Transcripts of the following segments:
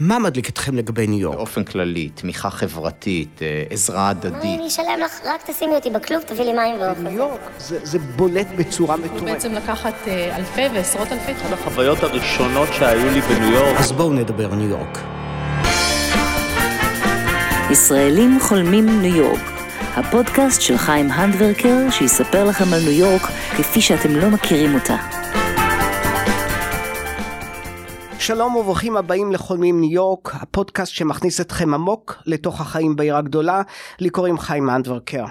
מה מדליק אתכם לגבי ניו יורק? באופן כללי, תמיכה חברתית, אה, עזרה הדדית. אני אשלם לך, רק תשימי אותי בכלוב, תביא לי מים ואוכל. ניו יורק זה, זה בולט בצורה מטורפת. בעצם לקחת אה, אלפי ועשרות אלפי אחת החוויות הראשונות שהיו לי בניו יורק. אז בואו נדבר ניו יורק. ישראלים חולמים ניו יורק, הפודקאסט של חיים הנדברקר שיספר לכם על ניו יורק כפי שאתם לא מכירים אותה. שלום וברוכים הבאים לחולמים ניו יורק, הפודקאסט שמכניס אתכם עמוק לתוך החיים בעיר הגדולה, לי קוראים חיים אנדברקר.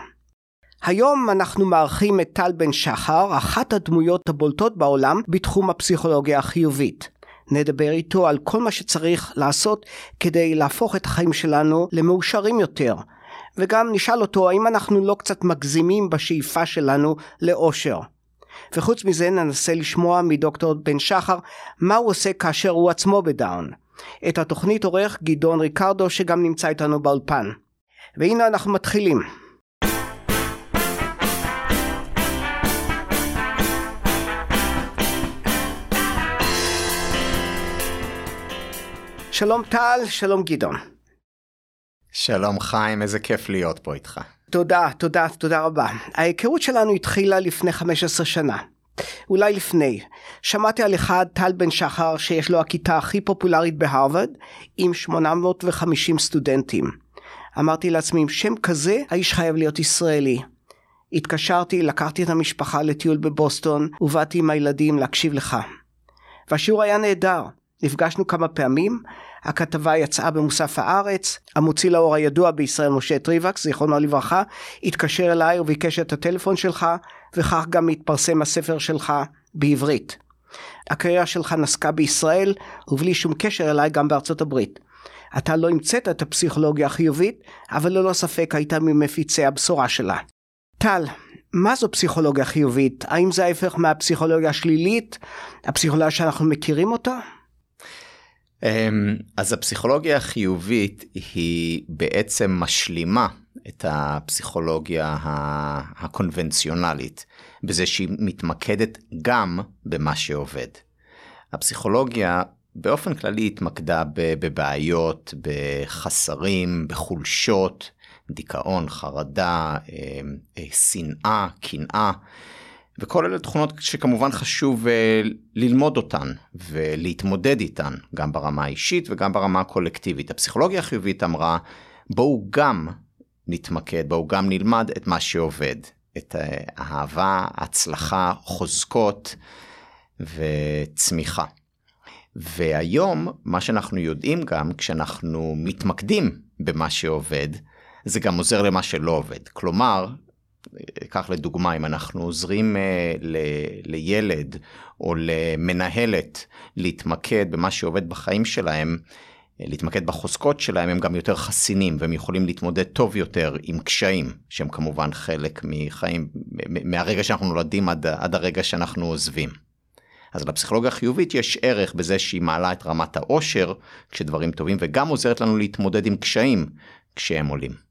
היום אנחנו מארחים את טל בן שחר, אחת הדמויות הבולטות בעולם בתחום הפסיכולוגיה החיובית. נדבר איתו על כל מה שצריך לעשות כדי להפוך את החיים שלנו למאושרים יותר. וגם נשאל אותו האם אנחנו לא קצת מגזימים בשאיפה שלנו לאושר. וחוץ מזה ננסה לשמוע מדוקטור בן שחר מה הוא עושה כאשר הוא עצמו בדאון. את התוכנית עורך גדעון ריקרדו שגם נמצא איתנו באולפן. והנה אנחנו מתחילים. שלום טל, שלום גדעון. שלום חיים, איזה כיף להיות פה איתך. תודה, תודה, תודה רבה. ההיכרות שלנו התחילה לפני 15 שנה. אולי לפני. שמעתי על אחד, טל בן שחר, שיש לו הכיתה הכי פופולרית בהרווארד, עם 850 סטודנטים. אמרתי לעצמי, עם שם כזה, האיש חייב להיות ישראלי. התקשרתי, לקחתי את המשפחה לטיול בבוסטון, ובאתי עם הילדים להקשיב לך. והשיעור היה נהדר. נפגשנו כמה פעמים, הכתבה יצאה במוסף הארץ, המוציא לאור הידוע בישראל משה טריבקס, זיכרונו לברכה, התקשר אליי וביקש את הטלפון שלך, וכך גם התפרסם הספר שלך בעברית. הקריירה שלך נסקה בישראל, ובלי שום קשר אליי גם בארצות הברית. אתה לא המצאת את הפסיכולוגיה החיובית, אבל ללא ספק היית ממפיצי הבשורה שלה. טל, מה זו פסיכולוגיה חיובית? האם זה ההפך מהפסיכולוגיה השלילית? הפסיכולוגיה שאנחנו מכירים אותה? אמ, אז הפסיכולוגיה החיובית היא בעצם משלימה את הפסיכולוגיה הקונבנציונלית בזה שהיא מתמקדת גם במה שעובד. הפסיכולוגיה באופן כללי התמקדה בבעיות, בחסרים, בחולשות, דיכאון, חרדה, אמ, אה, שנאה, קנאה. וכל אלה תכונות שכמובן חשוב uh, ללמוד אותן ולהתמודד איתן, גם ברמה האישית וגם ברמה הקולקטיבית. הפסיכולוגיה החיובית אמרה, בואו גם נתמקד, בואו גם נלמד את מה שעובד, את האהבה, הצלחה, חוזקות וצמיחה. והיום, מה שאנחנו יודעים גם, כשאנחנו מתמקדים במה שעובד, זה גם עוזר למה שלא עובד. כלומר, כך לדוגמה, אם אנחנו עוזרים uh, ל, לילד או למנהלת להתמקד במה שעובד בחיים שלהם, uh, להתמקד בחוזקות שלהם, הם גם יותר חסינים והם יכולים להתמודד טוב יותר עם קשיים, שהם כמובן חלק מחיים, מהרגע שאנחנו נולדים עד, עד הרגע שאנחנו עוזבים. אז לפסיכולוגיה החיובית יש ערך בזה שהיא מעלה את רמת העושר כשדברים טובים וגם עוזרת לנו להתמודד עם קשיים כשהם עולים.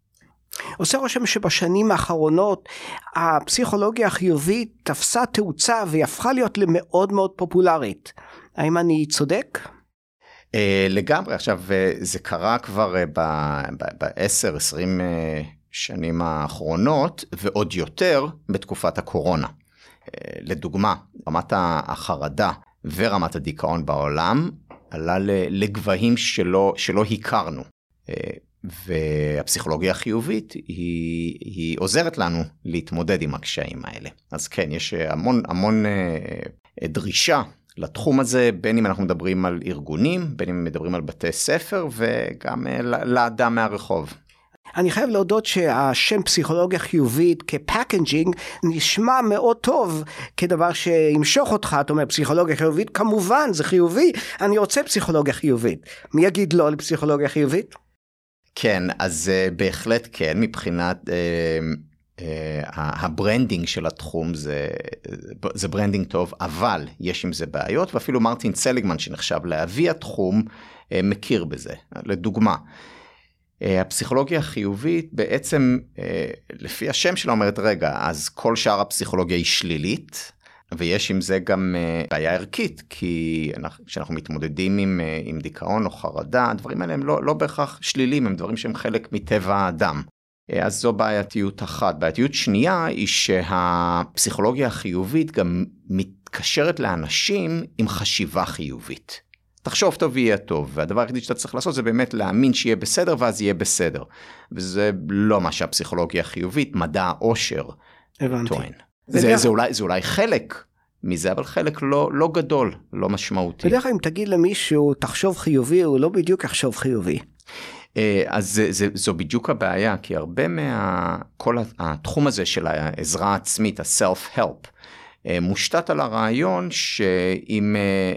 עושה רושם שבשנים האחרונות הפסיכולוגיה החיובית תפסה תאוצה והיא הפכה להיות למאוד מאוד פופולרית. האם אני צודק? Uh, לגמרי, עכשיו uh, זה קרה כבר uh, ב-10-20 uh, שנים האחרונות ועוד יותר בתקופת הקורונה. Uh, לדוגמה, רמת החרדה ורמת הדיכאון בעולם עלה לגבהים שלא, שלא הכרנו. והפסיכולוגיה החיובית היא, היא עוזרת לנו להתמודד עם הקשיים האלה. אז כן, יש המון המון אה, דרישה לתחום הזה, בין אם אנחנו מדברים על ארגונים, בין אם מדברים על בתי ספר וגם אה, לאדם מהרחוב. אני חייב להודות שהשם פסיכולוגיה חיובית כ packaging נשמע מאוד טוב כדבר שימשוך אותך, אתה אומר פסיכולוגיה חיובית, כמובן זה חיובי, אני רוצה פסיכולוגיה חיובית. מי יגיד לא לפסיכולוגיה חיובית? כן, אז אה, בהחלט כן, מבחינת אה, אה, ה branding של התחום זה, זה branding טוב, אבל יש עם זה בעיות, ואפילו מרטין צליגמן שנחשב לאבי התחום, מכיר בזה. לדוגמה, הפסיכולוגיה החיובית בעצם, לפי השם שלה אומרת, רגע, אז כל שאר הפסיכולוגיה היא שלילית, ויש עם זה גם uh, בעיה ערכית, כי כשאנחנו מתמודדים עם, uh, עם דיכאון או חרדה, הדברים האלה הם לא, לא בהכרח שלילים, הם דברים שהם חלק מטבע האדם. Uh, אז זו בעייתיות אחת. בעייתיות שנייה היא שהפסיכולוגיה החיובית גם מתקשרת לאנשים עם חשיבה חיובית. תחשוב טוב ויהיה טוב, והדבר היחידי שאתה צריך לעשות זה באמת להאמין שיהיה בסדר ואז יהיה בסדר. וזה לא מה שהפסיכולוגיה החיובית, מדע העושר, טוען. זה, זה, אולי, זה אולי חלק מזה, אבל חלק לא, לא גדול, לא משמעותי. בדרך כלל אם תגיד למישהו תחשוב חיובי, הוא לא בדיוק יחשוב חיובי. אה, אז זה, זה, זו בדיוק הבעיה, כי הרבה מה... כל התחום הזה של העזרה העצמית, ה-self-help, אה, מושתת על הרעיון שאם אה,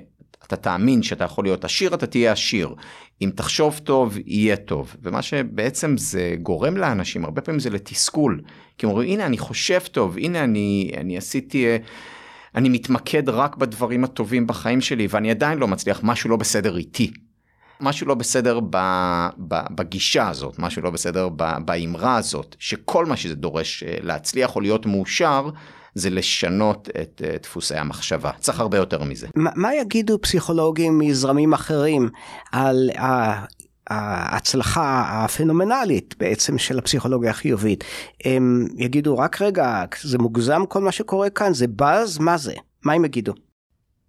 אתה תאמין שאתה יכול להיות עשיר, אתה תהיה עשיר. אם תחשוב טוב, יהיה טוב. ומה שבעצם זה גורם לאנשים, הרבה פעמים זה לתסכול. כי הם אומרים, הנה, אני חושב טוב, הנה, אני, אני עשיתי... אה, אני מתמקד רק בדברים הטובים בחיים שלי, ואני עדיין לא מצליח, משהו לא בסדר איתי. משהו לא בסדר ב, ב, בגישה הזאת, משהו לא בסדר באמרה הזאת, שכל מה שזה דורש אה, להצליח או להיות מאושר, זה לשנות את uh, דפוסי המחשבה. צריך הרבה יותר מזה. ما, מה יגידו פסיכולוגים מזרמים אחרים על ההצלחה הפנומנלית בעצם של הפסיכולוגיה החיובית? הם יגידו רק רגע, זה מוגזם כל מה שקורה כאן, זה באז, מה זה? מה הם יגידו?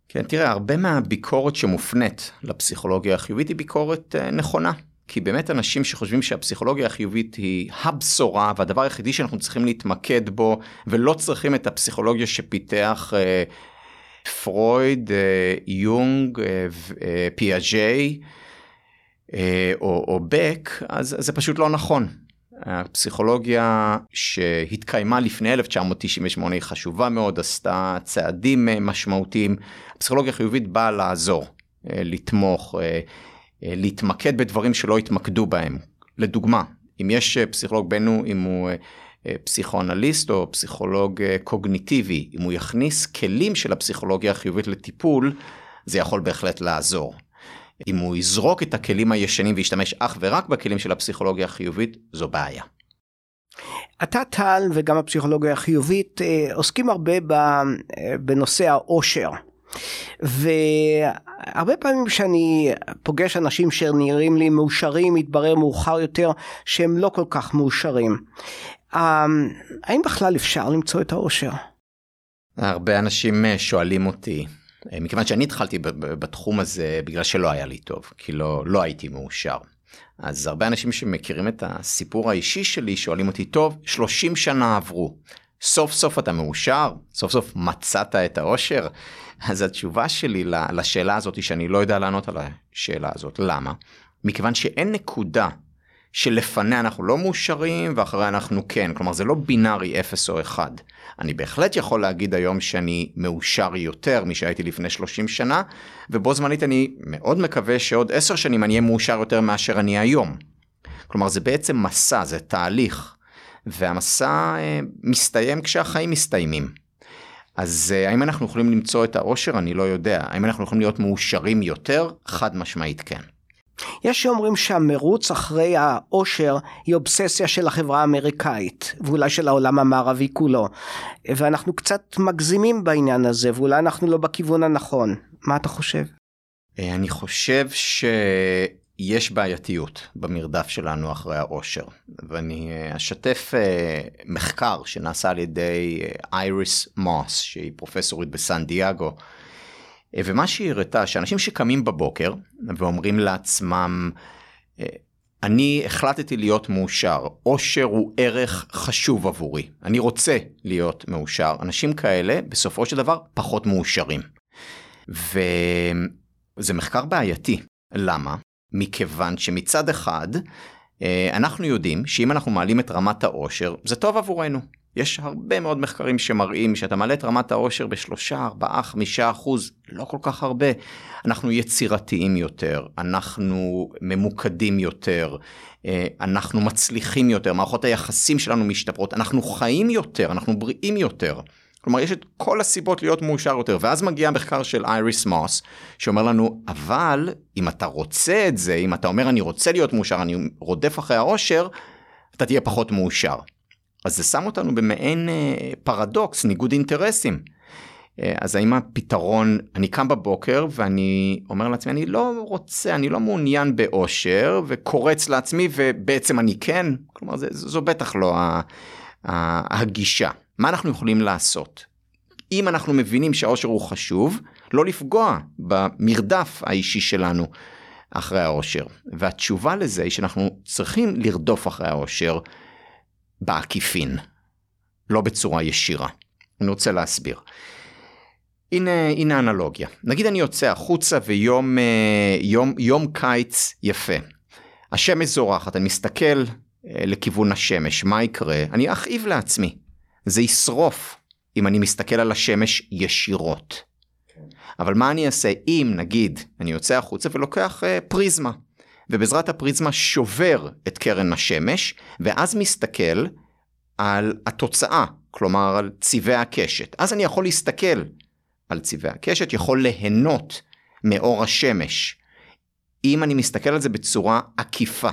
כן, תראה, הרבה מהביקורת שמופנית לפסיכולוגיה החיובית היא ביקורת uh, נכונה. כי באמת אנשים שחושבים שהפסיכולוגיה החיובית היא הבשורה והדבר היחידי שאנחנו צריכים להתמקד בו ולא צריכים את הפסיכולוגיה שפיתח אה, פרויד, אה, יונג, אה, אה, פיאז'יי אה, או, או בק, אז זה פשוט לא נכון. הפסיכולוגיה שהתקיימה לפני 1998 היא חשובה מאוד, עשתה צעדים אה, משמעותיים. הפסיכולוגיה החיובית באה לעזור, אה, לתמוך. אה, להתמקד בדברים שלא התמקדו בהם. לדוגמה, אם יש אה, פסיכולוג בינו, אם הוא אה, פסיכואנליסט או פסיכולוג קוגניטיבי, אם הוא יכניס כלים של הפסיכולוגיה החיובית לטיפול, זה יכול בהחלט לעזור. אם הוא יזרוק את הכלים הישנים וישתמש אך ורק בכלים של הפסיכולוגיה החיובית, זו בעיה. אתה טל וגם הפסיכולוגיה החיובית עוסקים הרבה בנושא העושר. והרבה פעמים כשאני פוגש אנשים שנראים לי מאושרים, מתברר מאוחר יותר שהם לא כל כך מאושרים. אמ, האם בכלל אפשר למצוא את האושר? הרבה אנשים אה, שואלים אותי, אה, מכיוון שאני התחלתי בתחום הזה בגלל שלא היה לי טוב, כי לא, לא הייתי מאושר. אז הרבה אנשים שמכירים את הסיפור האישי שלי שואלים אותי, טוב, 30 שנה עברו, סוף סוף אתה מאושר? סוף סוף מצאת את האושר? אז התשובה שלי לשאלה הזאת היא שאני לא יודע לענות על השאלה הזאת. למה? מכיוון שאין נקודה שלפניה אנחנו לא מאושרים ואחריה אנחנו כן. כלומר זה לא בינארי 0 או 1. אני בהחלט יכול להגיד היום שאני מאושר יותר משהייתי לפני 30 שנה, ובו זמנית אני מאוד מקווה שעוד 10 שנים אני אהיה מאושר יותר מאשר אני היום. כלומר זה בעצם מסע, זה תהליך. והמסע אה, מסתיים כשהחיים מסתיימים. אז אה, האם אנחנו יכולים למצוא את האושר? אני לא יודע. האם אנחנו יכולים להיות מאושרים יותר? חד משמעית כן. יש שאומרים שהמרוץ אחרי האושר היא אובססיה של החברה האמריקאית ואולי של העולם המערבי כולו ואנחנו קצת מגזימים בעניין הזה ואולי אנחנו לא בכיוון הנכון מה אתה חושב? אה, אני חושב ש... יש בעייתיות במרדף שלנו אחרי העושר ואני אה, אשתף אה, מחקר שנעשה על ידי אייריס אה, מוס שהיא פרופסורית בסן דיאגו ומה שהיא הראתה שאנשים שקמים בבוקר ואומרים לעצמם אני החלטתי להיות מאושר עושר הוא ערך חשוב עבורי אני רוצה להיות מאושר אנשים כאלה בסופו של דבר פחות מאושרים. וזה מחקר בעייתי למה מכיוון שמצד אחד אה, אנחנו יודעים שאם אנחנו מעלים את רמת העושר זה טוב עבורנו. יש הרבה מאוד מחקרים שמראים שאתה מעלה את רמת העושר בשלושה, ארבעה, חמישה אחוז, לא כל כך הרבה. אנחנו יצירתיים יותר, אנחנו ממוקדים יותר, אה, אנחנו מצליחים יותר, מערכות היחסים שלנו משתפרות, אנחנו חיים יותר, אנחנו בריאים יותר. כלומר יש את כל הסיבות להיות מאושר יותר ואז מגיע המחקר של אייריס מוס שאומר לנו אבל אם אתה רוצה את זה אם אתה אומר אני רוצה להיות מאושר אני רודף אחרי העושר אתה תהיה פחות מאושר. אז זה שם אותנו במעין אה, פרדוקס ניגוד אינטרסים. אה, אז האם הפתרון, אני קם בבוקר ואני אומר לעצמי, אני לא רוצה, אני לא מעוניין באושר, וקורץ לעצמי ובעצם אני כן, כלומר זה, זו בטח לא הגישה. מה אנחנו יכולים לעשות? אם אנחנו מבינים שהאושר הוא חשוב, לא לפגוע במרדף האישי שלנו אחרי האושר. והתשובה לזה היא שאנחנו צריכים לרדוף אחרי האושר בעקיפין, לא בצורה ישירה. אני רוצה להסביר. הנה, הנה אנלוגיה. נגיד אני יוצא החוצה ויום אה, יום, יום קיץ יפה. השמש זורחת, אני מסתכל אה, לכיוון השמש, מה יקרה? אני אכאיב לעצמי. זה ישרוף אם אני מסתכל על השמש ישירות. אבל מה אני אעשה אם נגיד אני יוצא החוצה ולוקח uh, פריזמה? ובעזרת הפריזמה שובר את קרן השמש ואז מסתכל על התוצאה כלומר על צבעי הקשת. אז אני יכול להסתכל על צבעי הקשת יכול ליהנות מאור השמש. אם אני מסתכל על זה בצורה עקיפה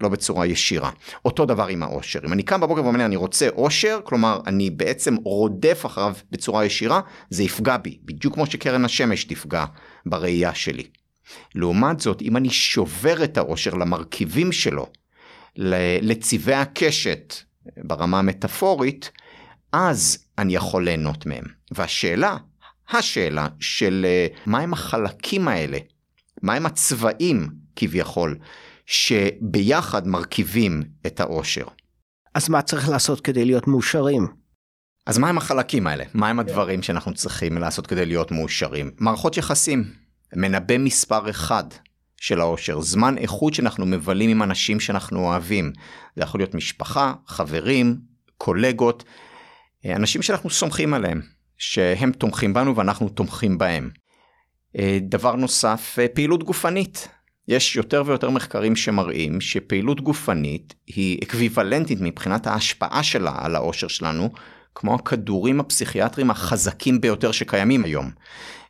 לא בצורה ישירה. אותו דבר עם האושר. אם אני קם בבוקר ואומר אני רוצה אושר, כלומר אני בעצם רודף אחריו בצורה ישירה, זה יפגע בי, בדיוק כמו שקרן השמש תפגע בראייה שלי. לעומת זאת, אם אני שובר את האושר למרכיבים שלו, לצבעי הקשת ברמה המטאפורית, אז אני יכול ליהנות מהם. והשאלה, השאלה של אה, מהם החלקים האלה, מהם הצבעים כביכול שביחד מרכיבים את האושר. אז מה צריך לעשות כדי להיות מאושרים? אז מה הם החלקים האלה? מה הם הדברים שאנחנו צריכים לעשות כדי להיות מאושרים? מערכות יחסים, מנבא מספר אחד של האושר, זמן איכות שאנחנו מבלים עם אנשים שאנחנו אוהבים. זה יכול להיות משפחה, חברים, קולגות, אנשים שאנחנו סומכים עליהם, שהם תומכים בנו ואנחנו תומכים בהם. דבר נוסף, פעילות גופנית. יש יותר ויותר מחקרים שמראים שפעילות גופנית היא אקוויוולנטית מבחינת ההשפעה שלה על האושר שלנו, כמו הכדורים הפסיכיאטריים החזקים ביותר שקיימים היום.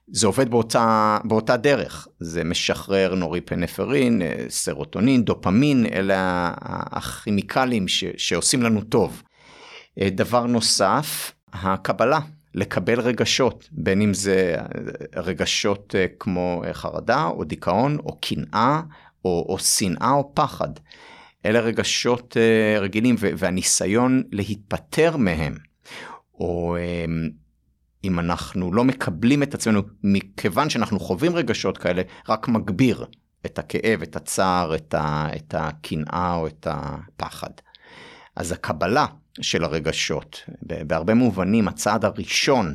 זה עובד באותה, באותה דרך, זה משחרר נוריפנפרין, סרוטונין, דופמין, אלה הכימיקלים ש, שעושים לנו טוב. דבר נוסף, הקבלה לקבל רגשות, בין אם זה רגשות אה, כמו אה, חרדה או דיכאון או קנאה או, או שנאה או פחד. אלה רגשות אה, רגילים והניסיון להיפטר מהם, או אם אנחנו לא מקבלים את עצמנו מכיוון שאנחנו חווים רגשות כאלה, רק מגביר את הכאב, את הצער, את הקנאה או את הפחד. אז הקבלה של הרגשות. בהרבה מובנים הצעד הראשון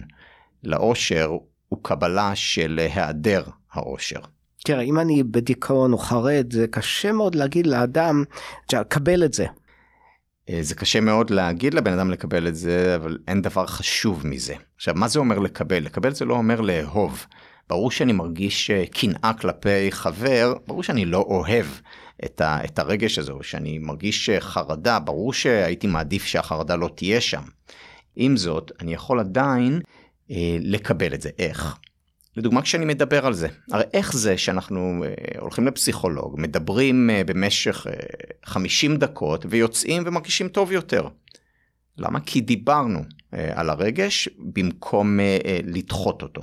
לאושר הוא קבלה של היעדר האושר. תראה, אם אני בדיכאון או חרד, זה קשה מאוד להגיד לאדם, קבל את זה. אה, זה קשה מאוד להגיד לבן אדם לקבל את זה, אבל אין דבר חשוב מזה. עכשיו, מה זה אומר לקבל? לקבל זה לא אומר לאהוב. ברור שאני מרגיש אה, קנאה כלפי חבר, ברור שאני לא אוהב את, ה, את הרגש הזה, שאני מרגיש חרדה, ברור שהייתי מעדיף שהחרדה לא תהיה שם. עם זאת, אני יכול עדיין אה, לקבל את זה. איך? לדוגמה כשאני מדבר על זה, הרי איך זה שאנחנו אה, הולכים לפסיכולוג, מדברים אה, במשך אה, 50 דקות ויוצאים ומרגישים טוב יותר. למה? כי דיברנו אה, על הרגש במקום אה, אה, לדחות אותו.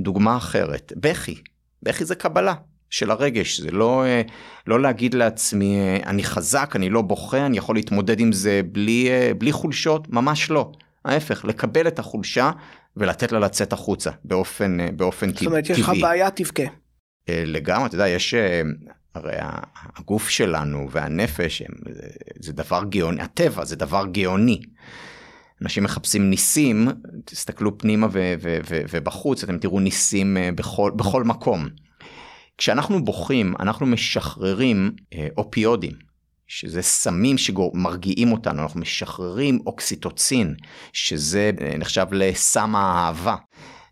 דוגמה אחרת, בכי, בכי זה קבלה. של הרגש, זה לא, אה, לא להגיד לעצמי אה, אני חזק, אני לא בוכה, אני יכול להתמודד עם זה בלי, אה, בלי חולשות, ממש לא. ההפך, לקבל את החולשה ולתת לה לצאת החוצה באופן, באופן טבעי. זאת אומרת, יש לך בעיה, תבכה. לגמרי, אתה יודע, יש, הרי הגוף שלנו והנפש זה דבר גאוני, הטבע זה דבר גאוני. אנשים מחפשים ניסים, תסתכלו פנימה ו- ו- ו- ובחוץ, אתם תראו ניסים בכל, בכל מקום. כשאנחנו בוכים אנחנו משחררים אה, אופיודים שזה סמים שמרגיעים אותנו אנחנו משחררים אוקסיטוצין שזה אה, נחשב לסם האהבה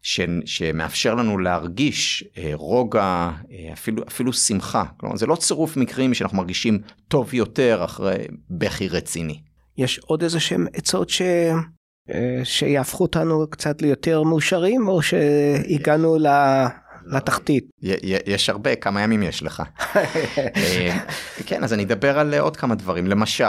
ש, שמאפשר לנו להרגיש אה, רוגע אה, אפילו אפילו שמחה כלומר זה לא צירוף מקרים שאנחנו מרגישים טוב יותר אחרי בכי רציני. יש עוד איזה שהם עצות ש... אה, שיהפכו אותנו קצת ליותר מאושרים או שהגענו ל... לתחתית. יש הרבה, כמה ימים יש לך. אה, כן, אז אני אדבר על עוד כמה דברים, למשל,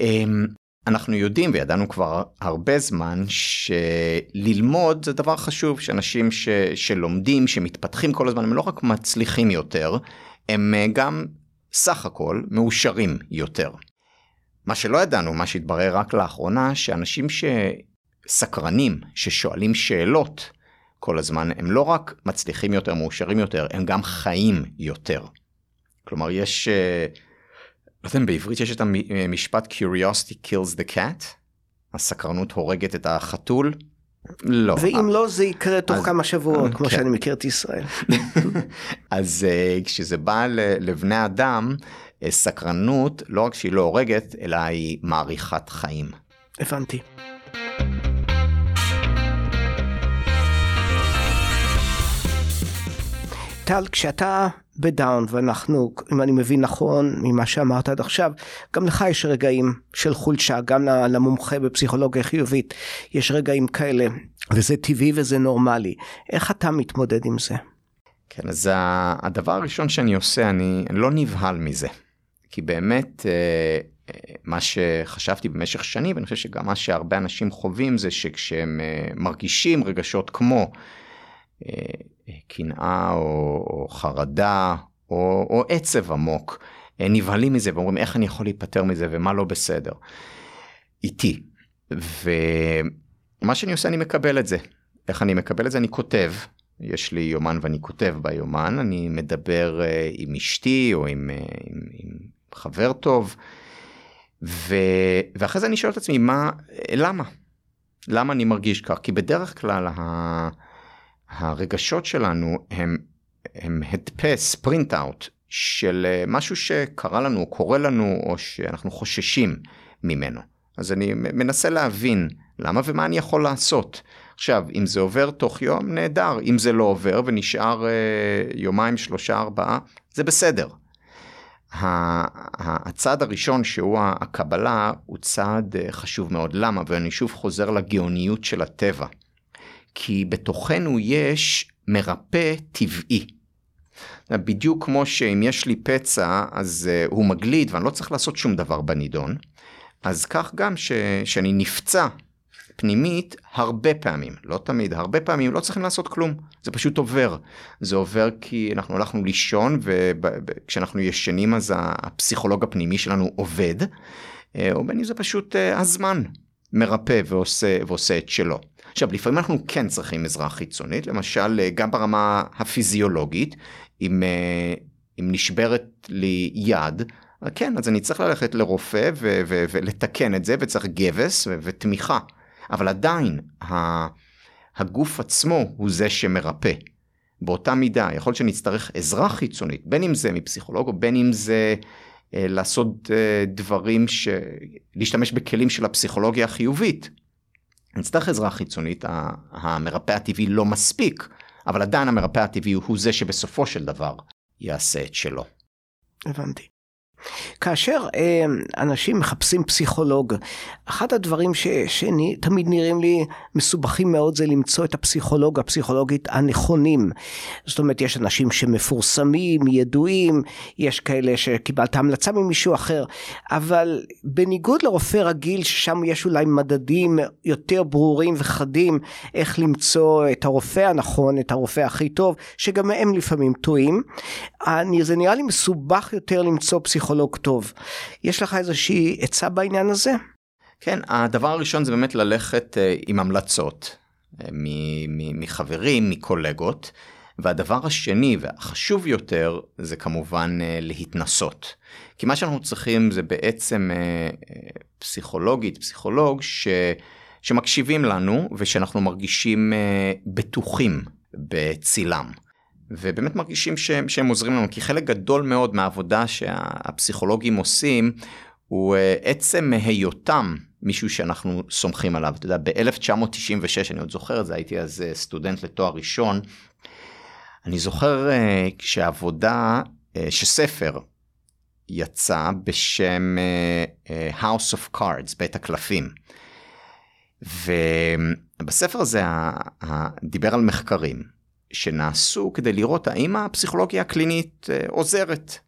אמ, אנחנו יודעים וידענו כבר הרבה זמן שללמוד זה דבר חשוב שאנשים ש, שלומדים שמתפתחים כל הזמן הם לא רק מצליחים יותר הם אה, גם סך הכל מאושרים יותר. מה שלא ידענו מה שהתברר רק לאחרונה שאנשים שסקרנים ששואלים שאלות כל הזמן הם לא רק מצליחים יותר מאושרים יותר הם גם חיים יותר. כלומר יש. Uh, לא יודע בעברית יש את המשפט curiosity kills the cat, הסקרנות הורגת את החתול. לא. ואם לא זה יקרה תוך אז, כמה שבועות כמו כן. שאני מכיר את ישראל. אז uh, כשזה בא לבני אדם סקרנות לא רק שהיא לא הורגת אלא היא מאריכת חיים. הבנתי. טל כשאתה בדאון ואנחנו אם אני מבין נכון ממה שאמרת עד עכשיו גם לך יש רגעים של חולשה גם למומחה בפסיכולוגיה חיובית יש רגעים כאלה וזה טבעי וזה נורמלי איך אתה מתמודד עם זה. כן אז הדבר הראשון שאני עושה אני לא נבהל מזה כי באמת אה, אה, מה שחשבתי במשך שנים ואני חושב שגם מה שהרבה אנשים חווים זה שכשהם אה, מרגישים רגשות כמו קנאה או, או חרדה או, או עצב עמוק, נבהלים מזה ואומרים איך אני יכול להיפטר מזה ומה לא בסדר. איתי. ומה שאני עושה אני מקבל את זה. איך אני מקבל את זה? אני כותב. יש לי יומן ואני כותב ביומן, אני מדבר uh, עם אשתי או עם, uh, עם, עם חבר טוב, ו, ואחרי זה אני שואל את עצמי, מה, למה? למה אני מרגיש כך? כי בדרך כלל ה... הרגשות שלנו הם, הם הדפס, פרינט אאוט, של אה, משהו שקרה לנו, או קורה לנו, או שאנחנו חוששים ממנו. אז אני מנסה להבין למה ומה אני יכול לעשות. עכשיו, אם זה עובר תוך יום, נהדר. אם זה לא עובר ונשאר אה, יומיים, שלושה, ארבעה, זה בסדר. הצעד הראשון שהוא הקבלה הוא צעד אה, חשוב מאוד. למה? ואני שוב חוזר לגאוניות של הטבע. כי בתוכנו יש מרפא טבעי. בדיוק כמו שאם יש לי פצע אז uh, הוא מגליד ואני לא צריך לעשות שום דבר בנידון, אז כך גם ש, שאני נפצע פנימית הרבה פעמים, לא תמיד, הרבה פעמים לא צריכים לעשות כלום, זה פשוט עובר. זה עובר כי אנחנו הלכנו לישון וכשאנחנו ישנים אז הפסיכולוג הפנימי שלנו עובד, אה, או בין אם זה פשוט uh, הזמן מרפא ועושה, ועושה את שלו. עכשיו, לפעמים אנחנו כן צריכים עזרה חיצונית, למשל, אה, גם ברמה הפיזיולוגית, אם, אה, אם נשברת לי יד, כן, אז אני צריך ללכת לרופא ו- ו- ולתקן את זה, וצריך גבס ו- ותמיכה. אבל עדיין, הגוף עצמו הוא זה שמרפא. באותה מידה, יכול להיות שנצטרך עזרה חיצונית, בין אם זה מפסיכולוג או בין אם זה אה, לעשות אה, דברים, ש... להשתמש בכלים של הפסיכולוגיה החיובית. נצטרך עזרה חיצונית, המרפא הטבעי לא מספיק, אבל עדיין המרפא הטבעי הוא זה שבסופו של דבר יעשה את שלו. הבנתי. כאשר אה, אנשים מחפשים פסיכולוג, אחד הדברים שתמיד נראים לי מסובכים מאוד זה למצוא את הפסיכולוג, הפסיכולוגית הנכונים. זאת אומרת, יש אנשים שמפורסמים, ידועים, יש כאלה שקיבלת המלצה ממישהו אחר, אבל בניגוד לרופא רגיל, ששם יש אולי מדדים יותר ברורים וחדים איך למצוא את הרופא הנכון, את הרופא הכי טוב, שגם הם לפעמים טועים, זה נראה לי מסובך יותר למצוא פסיכולוג. פסיכולוג טוב. יש לך איזושהי עצה בעניין הזה? כן, הדבר הראשון זה באמת ללכת uh, עם המלצות uh, מחברים, מקולגות, והדבר השני והחשוב יותר זה כמובן uh, להתנסות. כי מה שאנחנו צריכים זה בעצם פסיכולוגית, פסיכולוג ש... שמקשיבים לנו ושאנחנו מרגישים בטוחים בצילם. ובאמת מרגישים שהם, שהם עוזרים לנו, כי חלק גדול מאוד מהעבודה שהפסיכולוגים עושים, הוא אה, עצם היותם מישהו שאנחנו סומכים עליו. אתה יודע, ב-1996, אני עוד זוכר את זה, הייתי אז אה, סטודנט לתואר ראשון, אני זוכר אה, כשעבודה, שספר יצא בשם House of Cards, בית הקלפים. ובספר הזה דיבר על מחקרים שנעשו כדי לראות האם הפסיכולוגיה הקלינית אה, עוזרת.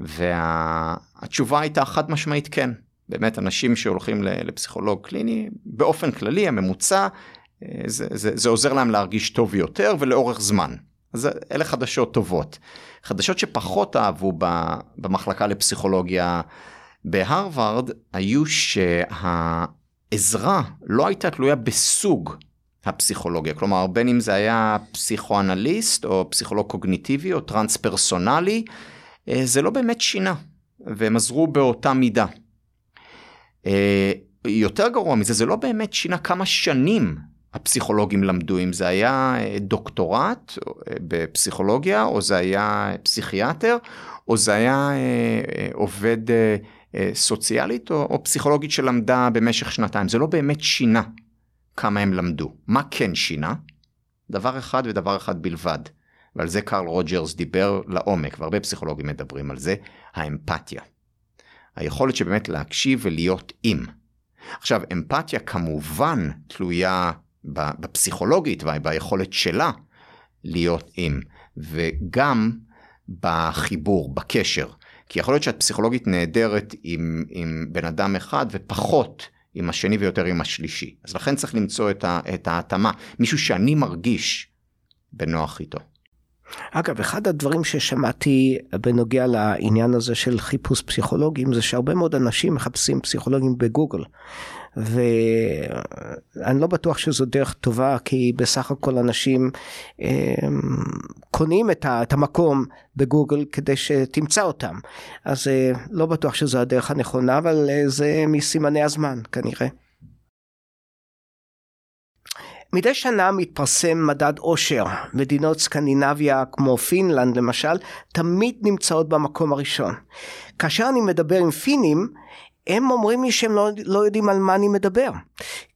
והתשובה הייתה חד משמעית כן. באמת אנשים שהולכים לפסיכולוג קליני, באופן כללי הממוצע, אה, זה, זה, זה עוזר להם להרגיש טוב יותר ולאורך זמן. אז אלה חדשות טובות. חדשות שפחות אהבו במחלקה לפסיכולוגיה בהרווארד היו שהעזרה לא הייתה תלויה בסוג הפסיכולוגיה, כלומר בין אם זה היה פסיכואנליסט או פסיכולוג קוגניטיבי או טרנס פרסונלי, אה, זה לא באמת שינה, והם עזרו באותה מידה. אה, יותר גרוע מזה, זה לא באמת שינה כמה שנים הפסיכולוגים למדו, אם זה היה אה, דוקטורט בפסיכולוגיה, או זה היה פסיכיאטר, או זה היה עובד סוציאלית או, או פסיכולוגית שלמדה במשך שנתיים, זה לא באמת שינה כמה הם למדו. מה כן שינה? דבר אחד ודבר אחד בלבד. ועל זה קרל רוג'רס דיבר לעומק, והרבה פסיכולוגים מדברים על זה, האמפתיה. היכולת שבאמת להקשיב ולהיות עם. עכשיו, אמפתיה כמובן תלויה בפסיכולוגית וביכולת שלה להיות עם, וגם בחיבור, בקשר. כי יכול להיות שאת פסיכולוגית נהדרת עם, עם בן אדם אחד ופחות עם השני ויותר עם השלישי. אז לכן צריך למצוא את, ה, את ההתאמה, מישהו שאני מרגיש בנוח איתו. אגב, אחד הדברים ששמעתי בנוגע לעניין הזה של חיפוש פסיכולוגים זה שהרבה מאוד אנשים מחפשים פסיכולוגים בגוגל. ואני לא בטוח שזו דרך טובה כי בסך הכל אנשים אה, קונים את המקום בגוגל כדי שתמצא אותם אז אה, לא בטוח שזו הדרך הנכונה אבל אה, זה מסימני הזמן כנראה. מדי שנה מתפרסם מדד עושר. מדינות סקנדינביה כמו פינלנד למשל תמיד נמצאות במקום הראשון. כאשר אני מדבר עם פינים הם אומרים לי שהם לא, לא יודעים על מה אני מדבר.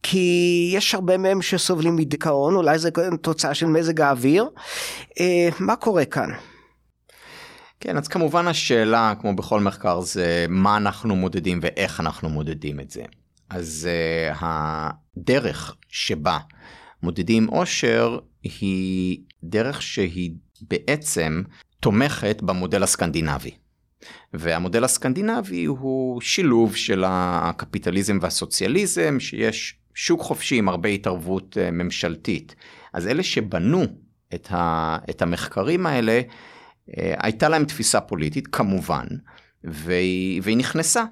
כי יש הרבה מהם שסובלים מדיכאון, אולי זה תוצאה של מזג האוויר. אה, מה קורה כאן? כן, אז כמובן השאלה, כמו בכל מחקר, זה מה אנחנו מודדים ואיך אנחנו מודדים את זה. אז uh, הדרך שבה מודדים עושר היא דרך שהיא בעצם תומכת במודל הסקנדינבי. והמודל הסקנדינבי הוא שילוב של הקפיטליזם והסוציאליזם, שיש שוק חופשי עם הרבה התערבות אה, ממשלתית. אז אלה שבנו את, ה, את המחקרים האלה, אה, הייתה להם תפיסה פוליטית כמובן, והיא, והיא נכנסה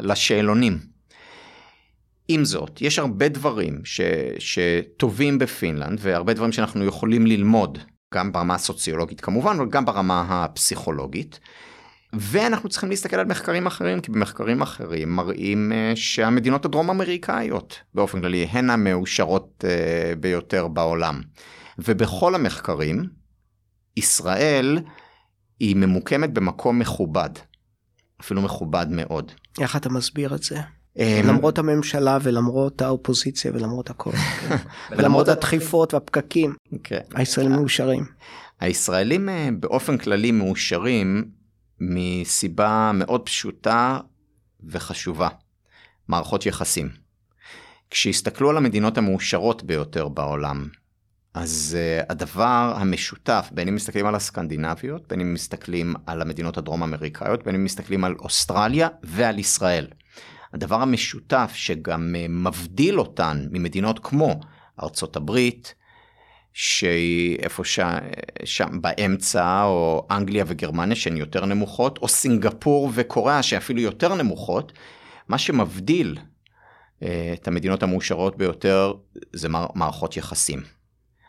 לשאלונים. עם זאת, יש הרבה דברים ש, שטובים בפינלנד והרבה דברים שאנחנו יכולים ללמוד גם ברמה הסוציולוגית כמובן, אבל גם ברמה הפסיכולוגית. ואנחנו צריכים להסתכל על מחקרים אחרים, כי במחקרים אחרים מראים uh, שהמדינות הדרום אמריקאיות באופן כללי הן המאושרות uh, ביותר בעולם. ובכל המחקרים, ישראל היא ממוקמת במקום מכובד, אפילו מכובד מאוד. איך אתה מסביר את זה? אמ, למרות הממשלה ולמרות האופוזיציה ולמרות הכל. ולמרות הדחיפות והפקקים. כן. הישראלים מאושרים. הישראלים אה, באופן כללי מאושרים מסיבה מאוד פשוטה וחשובה. מערכות יחסים. כשהסתכלו על המדינות המאושרות ביותר בעולם, אז uh, הדבר המשותף, בין אם מסתכלים על הסקנדינביות, בין אם מסתכלים על המדינות הדרום אמריקאיות, בין אם מסתכלים על אוסטרליה ועל ישראל. הדבר המשותף שגם אה, מבדיל אותן ממדינות כמו ארצות הברית, שהיא איפה ש... שם באמצע, או אנגליה וגרמניה שהן יותר נמוכות, או סינגפור וקוריאה שאפילו יותר נמוכות, מה שמבדיל אה, את המדינות המאושרות ביותר זה מערכות יחסים.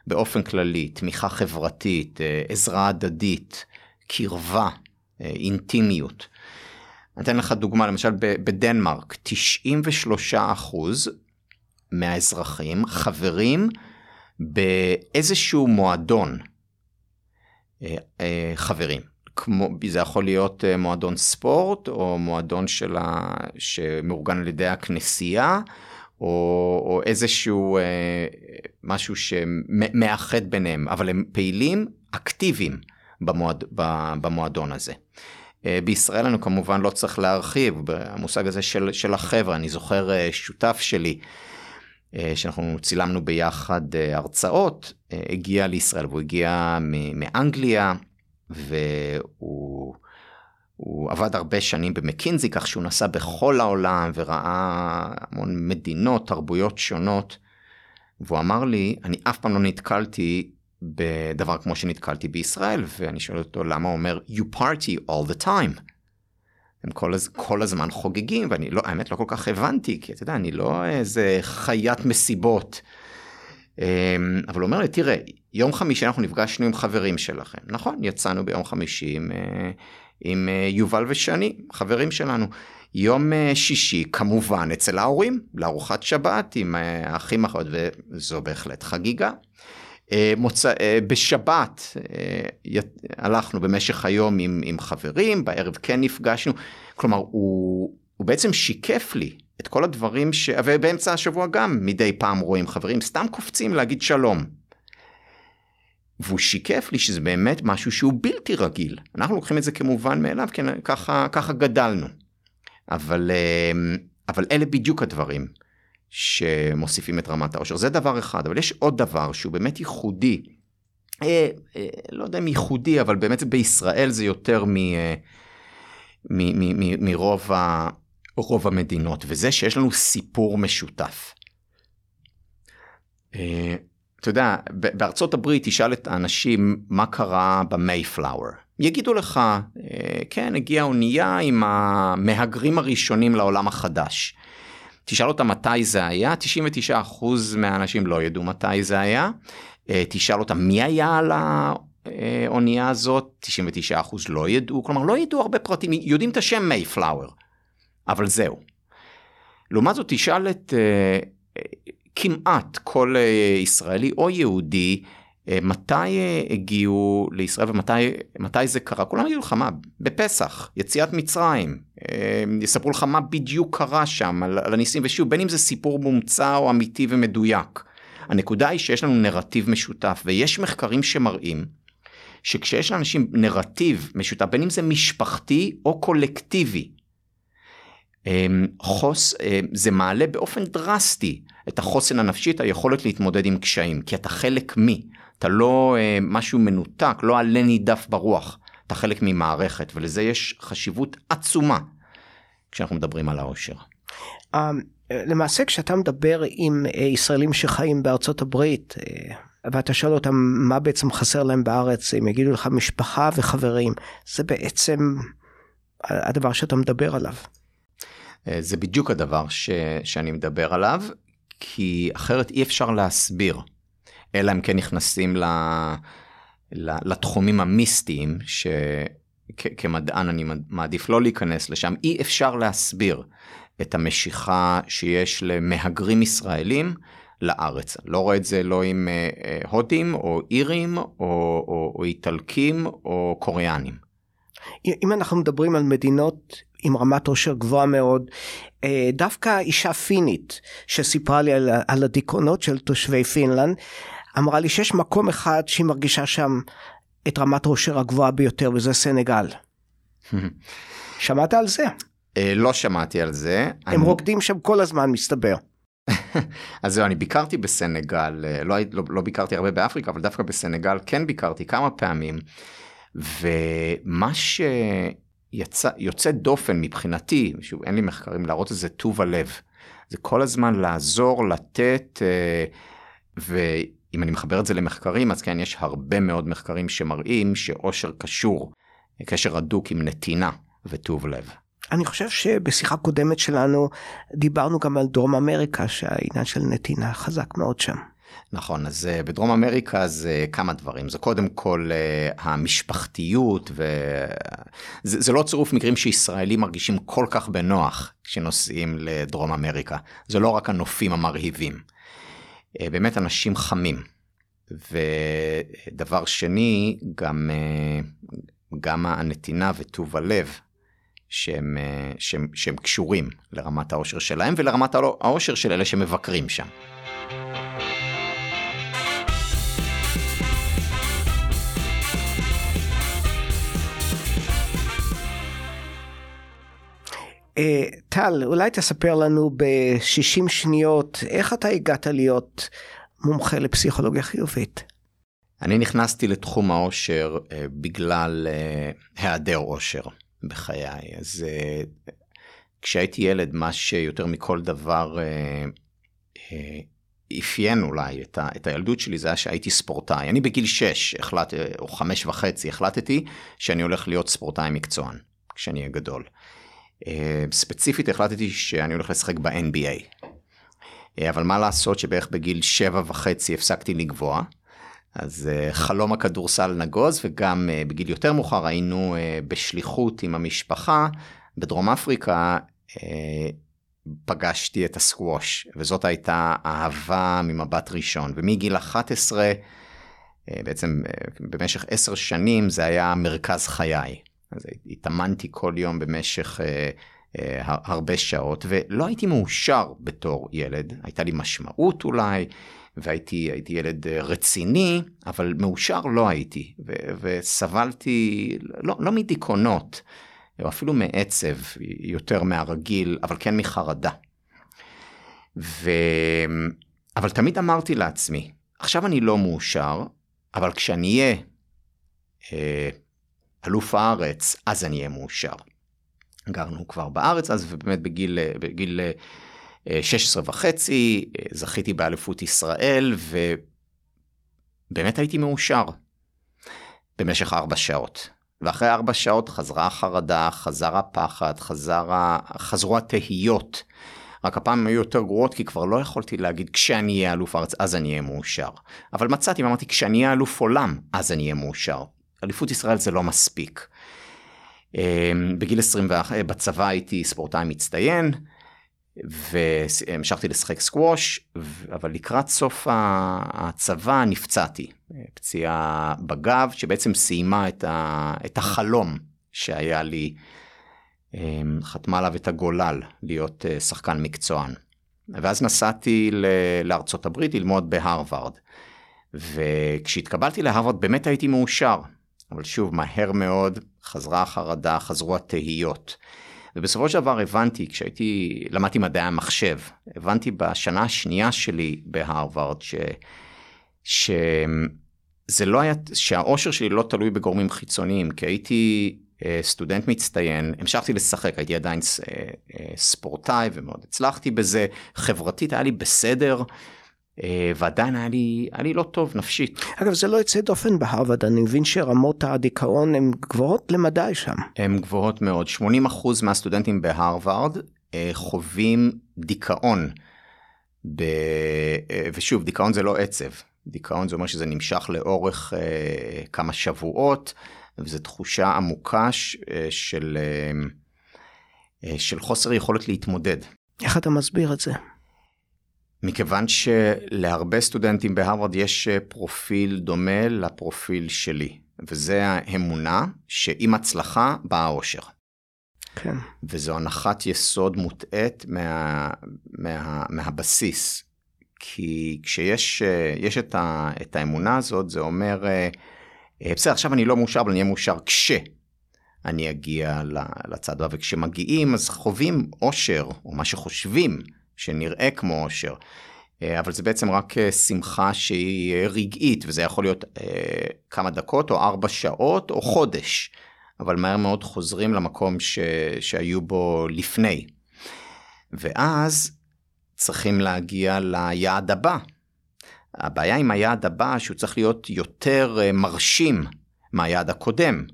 באופן כללי, תמיכה חברתית, אה, עזרה הדדית, קרבה, אינטימיות. אתן לך דוגמה, למשל בדנמרק, 93 מהאזרחים חברים באיזשהו מועדון אה, אה, חברים. כמו, זה יכול להיות אה, מועדון ספורט או מועדון שלה, שמאורגן על ידי הכנסייה או, או איזשהו משהו שמאחד ביניהם, אבל הם פעילים אקטיביים במועד, במועדון הזה. אה, בישראל אני כמובן לא צריך להרחיב במושג הזה של, של החבר'ה, אני זוכר אה, שותף שלי אה, שאנחנו צילמנו ביחד הרצאות, הגיע לישראל והוא הגיע מאנגליה והוא הוא עבד הרבה שנים במקינזי, כך שהוא נסע בכל העולם וראה המון מדינות, תרבויות שונות. והוא אמר לי, אני אף פעם לא נתקלתי בדבר כמו שנתקלתי בישראל, ואני שואל אותו למה הוא אומר, you party all the time. הם כל, הז... כל הזמן חוגגים, ואני לא, האמת לא כל כך הבנתי, כי אתה יודע, אני לא איזה חיית מסיבות. אמ, אבל הוא אומר לי, תראה, יום חמישי אנחנו נפגשנו עם חברים שלכם. נכון, יצאנו ביום חמישי עם, אה, עם אה, יובל ושני, חברים שלנו. יום אה, שישי, כמובן, אצל ההורים, לארוחת שבת עם האחים האחרות, וזו בהחלט חגיגה. מוצא, בשבת הלכנו במשך היום עם, עם חברים, בערב כן נפגשנו. כלומר, הוא, הוא בעצם שיקף לי את כל הדברים ש... ובאמצע השבוע גם מדי פעם רואים חברים סתם קופצים להגיד שלום. והוא שיקף לי שזה באמת משהו שהוא בלתי רגיל. אנחנו לוקחים את זה כמובן מאליו, כי ככה, ככה גדלנו. אבל, אבל אלה בדיוק הדברים שמוסיפים את רמת העושר. זה דבר אחד, אבל יש עוד דבר שהוא באמת ייחודי. אה, אה, לא יודע אם ייחודי, אבל באמת בישראל זה יותר מ, אה, מ, מ, מ, מרוב ה... המדינות, וזה שיש לנו סיפור משותף. אה, אתה יודע, בארצות הברית תשאל את האנשים מה קרה במייפלאואר. יגידו לך, אה, כן, הגיעה אונייה עם המהגרים הראשונים לעולם החדש. תשאל אותם מתי זה היה, 99% מהאנשים לא ידעו מתי זה היה. אה, תשאל אותם מי היה על האונייה הזאת, 99% לא ידעו, כלומר לא ידעו הרבה פרטים, יודעים את השם מייפלאואר. אבל זהו. לעומת זאת תשאל את uh, כמעט כל ישראלי או יהודי מתי uh, הגיעו לישראל ומתי זה קרה כולם יגידו לך מה בפסח יציאת מצרים uh, יספרו לך מה בדיוק קרה שם על, על הניסים ושוב בין אם זה סיפור מומצא או אמיתי ומדויק. הנקודה היא שיש לנו נרטיב משותף ויש מחקרים שמראים שכשיש לאנשים נרטיב משותף בין אם זה משפחתי או קולקטיבי חוס, זה מעלה באופן דרסטי את החוסן הנפשי, את היכולת להתמודד עם קשיים, כי אתה חלק מי, אתה לא אמ, משהו מנותק, לא עלה נידף ברוח, אתה חלק ממערכת, ולזה יש חשיבות עצומה כשאנחנו מדברים על העושר. למעשה כשאתה מדבר עם אה, ישראלים שחיים בארצות הברית, אה, ואתה שואל אותם מה בעצם חסר להם בארץ, הם יגידו לך משפחה וחברים, זה בעצם הדבר שאתה מדבר עליו. אה, זה בדיוק הדבר ש, שאני מדבר עליו, כי אחרת אי אפשר להסביר, אלא אם כן נכנסים ל, ל, לתחומים המיסטיים, שכמדען אני מעדיף לא להיכנס לשם, אי אפשר להסביר את המשיכה שיש למהגרים ישראלים לארץ. לא רואה את זה לא עם אה, אה, הודים או אירים או, או, או איטלקים או קוריאנים. אם אנחנו מדברים על מדינות עם רמת עושר גבוהה מאוד. אה, דווקא אישה פינית שסיפרה לי על, על הדיכאונות של תושבי פינלנד, אמרה לי שיש מקום אחד שהיא מרגישה שם את רמת העושר הגבוהה ביותר וזה סנגל. שמעת על זה? אה, לא שמעתי על זה. הם אני... רוקדים שם כל הזמן מסתבר. אז זהו, אני ביקרתי בסנגל, אה, לא, לא, לא ביקרתי הרבה באפריקה, אבל דווקא בסנגל כן ביקרתי כמה פעמים. ומה ש... יצא, יוצא דופן מבחינתי, שוב אין לי מחקרים להראות את זה טוב הלב. זה כל הזמן לעזור, לתת, אה, ואם אני מחבר את זה למחקרים, אז כן, יש הרבה מאוד מחקרים שמראים שאושר קשור, קשר הדוק עם נתינה וטוב לב. אני חושב שבשיחה קודמת שלנו דיברנו גם על דרום אמריקה, שהעניין של נתינה חזק מאוד שם. נכון, אז uh, בדרום אמריקה זה כמה דברים, זה קודם כל uh, המשפחתיות, וזה לא צירוף מקרים שישראלים מרגישים כל כך בנוח כשנוסעים לדרום אמריקה, זה לא רק הנופים המרהיבים, באמת אנשים חמים. ודבר שני, גם, uh, גם הנתינה וטוב הלב שהם, שהם, שהם קשורים לרמת העושר שלהם ולרמת העושר של אלה שמבקרים שם. טל, אולי תספר לנו ב-60 שניות איך אתה הגעת להיות מומחה לפסיכולוגיה חיובית. אני נכנסתי לתחום העושר uh, בגלל uh, היעדר עושר. בחיי. אז אה, כשהייתי ילד, מה שיותר מכל דבר אה, אה, אפיין אולי את, ה, את הילדות שלי זה היה שהייתי ספורטאי. אני בגיל 6 החלט, או חמש וחצי החלטתי שאני הולך להיות ספורטאי מקצוען כשאני אהיה גדול. אה, ספציפית החלטתי שאני הולך לשחק ב-NBA. אה, אבל מה לעשות שבערך בגיל שבע וחצי הפסקתי לגבוה. אז uh, חלום הכדורסל נגוז וגם בגיל יותר מאוחר היינו בשליחות עם המשפחה בדרום אפריקה פגשתי את הסקווש וזאת הייתה אהבה ממבט ראשון ומגיל 11 uh, בעצם במשך עשר שנים זה היה מרכז חיי. אז התאמנתי כל יום במשך uh, uh, הרבה שעות ולא הייתי מאושר בתור ילד הייתה לי משמעות אולי. והייתי ילד אה, רציני, אבל מאושר לא הייתי, ו- וסבלתי לא, לא מדיכאונות, או אפילו מעצב יותר מהרגיל, אבל כן מחרדה. ו... אבל תמיד אמרתי לעצמי, עכשיו אני לא מאושר, אבל כשאני אהיה אה, אלוף הארץ, אז אני אהיה מאושר. גרנו כבר בארץ אז, ובאמת בגיל, אה, בגיל 16 וחצי, זכיתי באליפות ישראל, ובאמת הייתי מאושר במשך ארבע שעות. ואחרי ארבע שעות חזרה החרדה, חזר הפחד, חזר ה... חזרו התהיות. רק הפעם היו יותר גרועות כי כבר לא יכולתי להגיד כשאני אהיה אלוף ארץ אז אני אהיה מאושר. אבל מצאתי ואמרתי כשאני אהיה אלוף עולם אז אני אהיה מאושר. אליפות ישראל זה לא מספיק. אמ, בגיל 21 בצבא הייתי ספורטאי מצטיין. והמשכתי לשחק סקווש, אבל לקראת סוף הצבא נפצעתי, פציעה בגב שבעצם סיימה את, ה, את החלום שהיה לי, אמ, חתמה עליו את הגולל להיות אה, שחקן מקצוען. ואז נסעתי לארצות הברית ללמוד בהרווארד. וכשהתקבלתי להרווארד באמת הייתי מאושר, אבל שוב, מהר מאוד חזרה החרדה, חזרו התהיות. ובסופו של דבר הבנתי, כשהייתי, למדתי מדעי המחשב, הבנתי בשנה השנייה שלי בהרווארד, ש... שזה לא היה, שהאושר שלי לא תלוי בגורמים חיצוניים, כי הייתי אה, סטודנט מצטיין, המשכתי לשחק, הייתי עדיין אה, אה, ספורטאי ומאוד הצלחתי בזה, חברתית היה לי בסדר. אה, ועדיין היה לי, היה לי לא טוב נפשית. אגב זה לא יוצא דופן בהרווארד, אני מבין שרמות הדיכאון הן גבוהות למדי שם. הן גבוהות מאוד, 80% מהסטודנטים בהרווארד אה, חווים דיכאון. ב... אה, ושוב, דיכאון זה לא עצב, דיכאון זה אומר שזה נמשך לאורך כמה שבועות, וזו תחושה עמוקה של, של חוסר יכולת להתמודד. איך אתה מסביר את זה? מכיוון שלהרבה סטודנטים בהרווארד יש אה, פרופיל דומה לפרופיל שלי, וזה האמונה שעם הצלחה בא האושר. כן. וזו הנחת יסוד מוטעית מה, מה, מהבסיס. כי כשיש אה, את, ה, את האמונה הזאת, זה אומר, אה, בסדר, עכשיו אני לא מאושר, אבל אני אהיה מאושר כשאני אגיע לצד הבא, וכשמגיעים אז חווים אושר, או מה שחושבים שנראה כמו אושר. אה, אבל זה בעצם רק אה, שמחה שהיא אה, רגעית, וזה יכול להיות אה, כמה דקות או ארבע שעות או חודש, אבל מהר מאוד חוזרים למקום ש, שהיו בו לפני. ואז צריכים להגיע ליעד הבא. הבעיה עם היעד הבא שהוא צריך להיות יותר מרשים מהיעד הקודם.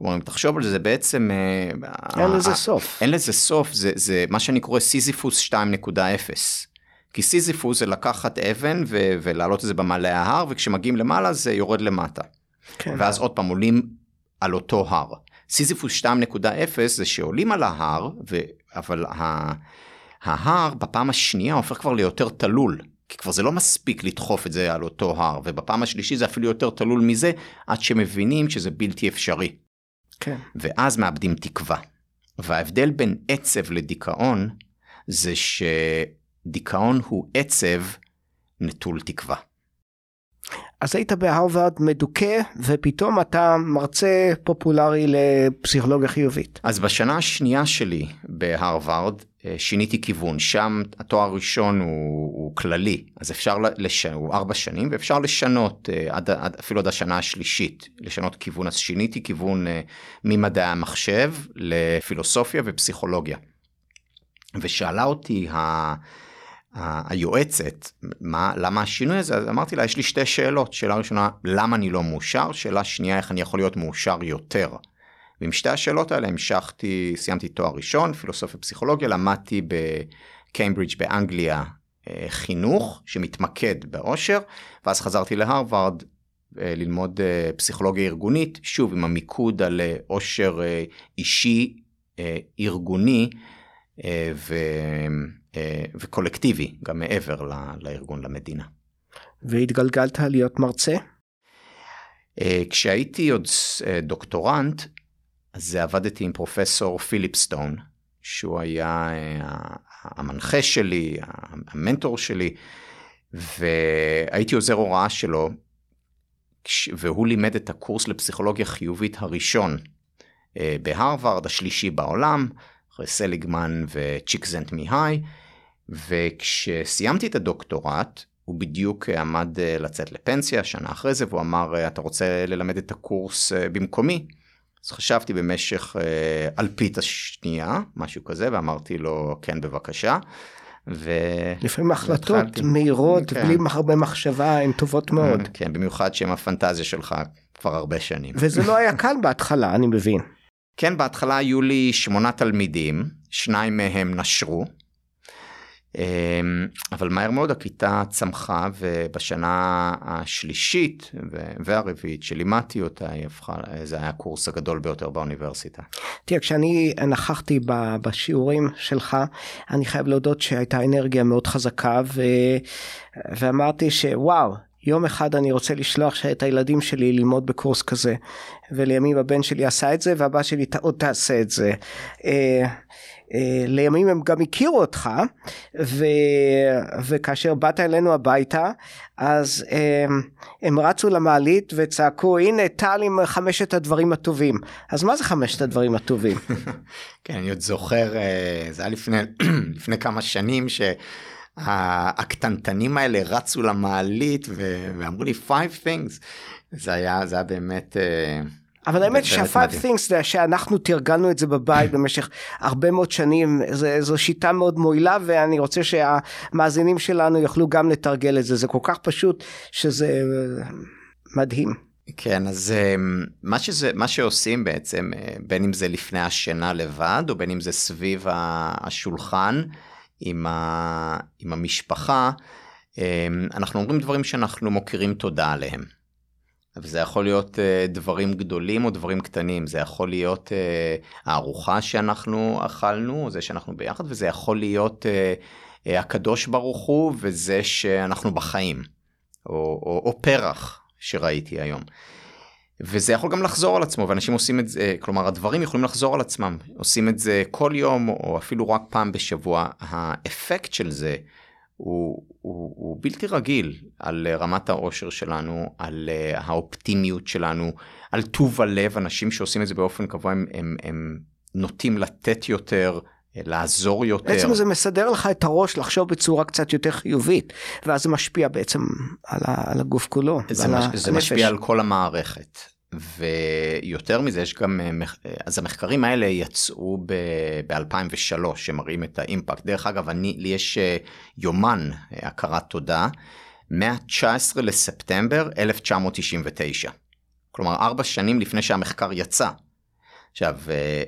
כלומר, אם תחשוב על זה, זה בעצם... אה, אין לזה סוף. אין לזה סוף, זה, זה מה שאני קורא סיזיפוס 2.0. כי סיזיפוס זה לקחת אבן ו- ולהעלות את זה במעלה ההר, וכשמגיעים למעלה זה יורד למטה. כן. ואז עוד פעם עולים על אותו הר. סיזיפוס 2.0 זה שעולים על ההר, ו... אבל ה... ההר בפעם השנייה הופך כבר ליותר תלול. כי כבר זה לא מספיק לדחוף את זה על אותו הר, ובפעם השלישית זה אפילו יותר תלול מזה, עד שמבינים שזה בלתי אפשרי. כן. ואז מאבדים תקווה. וההבדל בין עצב לדיכאון זה שדיכאון הוא עצב נטול תקווה. אז היית בהרווארד מדוכא ופתאום אתה מרצה פופולרי לפסיכולוגיה חיובית. אז בשנה השנייה שלי בהרווארד שיניתי כיוון, שם התואר הראשון הוא, הוא כללי, אז אפשר, לש... הוא ארבע שנים ואפשר לשנות אה, עד, עד, אפילו עד השנה השלישית, לשנות כיוון, אז שיניתי כיוון אה, ממדעי המחשב לפילוסופיה ופסיכולוגיה. ושאלה אותי. ה... היועצת, מה, למה השינוי הזה, אז אמרתי לה, יש לי שתי שאלות, שאלה ראשונה, למה אני לא מאושר? שאלה שנייה, איך אני יכול להיות מאושר יותר? ועם שתי השאלות האלה המשכתי, סיימתי תואר ראשון, פילוסופיה פסיכולוגיה, למדתי בקיימברידג' באנגליה אה, חינוך שמתמקד באושר, ואז חזרתי להרווארד אה, ללמוד אה, פסיכולוגיה ארגונית, שוב עם המיקוד על אושר אישי, ארגוני ו... וקולקטיבי, גם מעבר לארגון, למדינה. והתגלגלת להיות מרצה? כשהייתי עוד דוקטורנט, אז עבדתי עם פרופסור פיליפסטון, שהוא היה אה, המנחה שלי, המנטור שלי, והייתי עוזר הוראה שלו, והוא לימד את הקורס לפסיכולוגיה חיובית הראשון אה, בהרווארד, השלישי בעולם, אחרי סליגמן וצ'יקזנט מהי, וכשסיימתי את הדוקטורט, הוא בדיוק עמד אה, לצאת לפנסיה, שנה אחרי זה, והוא אמר, אתה רוצה ללמד את הקורס במקומי? אז חשבתי במשך אה, אלפית השנייה, משהו כזה, ואמרתי לו, כן, בבקשה. ו... לפעמים החלטות מהירות, כן. בלי הרבה מחשבה, הן טובות מאוד. כן, במיוחד שהן הפנטזיה שלך כבר הרבה שנים. וזה לא היה קל בהתחלה, אני מבין. כן, בהתחלה היו לי שמונה תלמידים, שניים מהם נשרו. אמ, אבל מהר מאוד הכיתה צמחה ובשנה השלישית והרביעית שלימדתי אותה היא הפכה, זה היה הקורס הגדול ביותר באוניברסיטה. תראה, כשאני נכחתי בשיעורים שלך, אני חייב להודות שהייתה אנרגיה מאוד חזקה ו... ואמרתי שוואו, יום אחד אני רוצה לשלוח את הילדים שלי ללמוד בקורס כזה ולימים הבן שלי עשה את זה והבת שלי עוד תעשה את זה. אה, אה, לימים הם גם הכירו אותך ו... וכאשר באת אלינו הביתה אז הם, אה, הם רצו למעלית וצעקו הנה טל עם חמשת הדברים הטובים אז מה זה חמשת הדברים הטובים? כן אני עוד זוכר זה היה לפני לפני כמה שנים שהקטנטנים האלה רצו למעלית ואמרו לי five things זה היה זה היה באמת. אבל האמת שה-five things זה שאנחנו תרגלנו את זה בבית במשך הרבה מאוד שנים זה, זו שיטה מאוד מועילה ואני רוצה שהמאזינים שלנו יוכלו גם לתרגל את זה זה כל כך פשוט שזה מדהים. כן אז אמ, מה שזה מה שעושים בעצם אה, בין אם זה לפני השינה לבד או בין אם זה סביב השולחן עם, ה, עם המשפחה אמ, אנחנו אומרים דברים שאנחנו מוקירים תודה עליהם. וזה יכול להיות uh, דברים גדולים או דברים קטנים, זה יכול להיות uh, הארוחה שאנחנו אכלנו, זה שאנחנו ביחד, וזה יכול להיות uh, הקדוש ברוך הוא וזה שאנחנו בחיים, או, או, או פרח שראיתי היום. וזה יכול גם לחזור על עצמו, ואנשים עושים את זה, כלומר הדברים יכולים לחזור על עצמם, עושים את זה כל יום או אפילו רק פעם בשבוע, האפקט של זה הוא, הוא, הוא בלתי רגיל על רמת העושר שלנו, על אה, האופטימיות שלנו, על טוב הלב, אנשים שעושים את זה באופן קבוע הם, הם, הם נוטים לתת יותר, לעזור יותר. בעצם זה מסדר לך את הראש לחשוב בצורה קצת יותר חיובית, ואז זה משפיע בעצם על, ה, על הגוף כולו. זה, מש, זה משפיע על כל המערכת. ויותר מזה יש גם, אה, אז המחקרים האלה יצאו ב-2003 שמראים את האימפקט. דרך אגב, אני, לי יש אה, יומן אה, הכרת תודה מה-19 לספטמבר 1999. כלומר, ארבע שנים לפני שהמחקר יצא. עכשיו,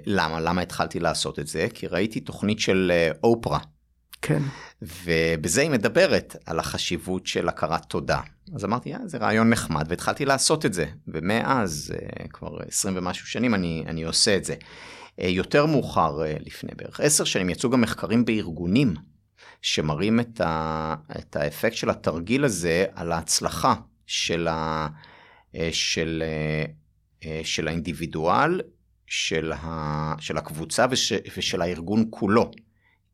למה? למה התחלתי לעשות את זה? כי ראיתי תוכנית של אופרה. כן. ובזה היא מדברת על החשיבות של הכרת תודה. אז אמרתי, אה, זה רעיון נחמד, והתחלתי לעשות את זה. ומאז, אה, כבר 20 ומשהו שנים, אני, אני עושה את זה. אה, יותר מאוחר, אה, לפני בערך עשר שנים, יצאו גם מחקרים בארגונים, שמראים את, ה, את האפקט של התרגיל הזה על ההצלחה של, ה, של, של האינדיבידואל, של, ה, של הקבוצה וש, ושל הארגון כולו.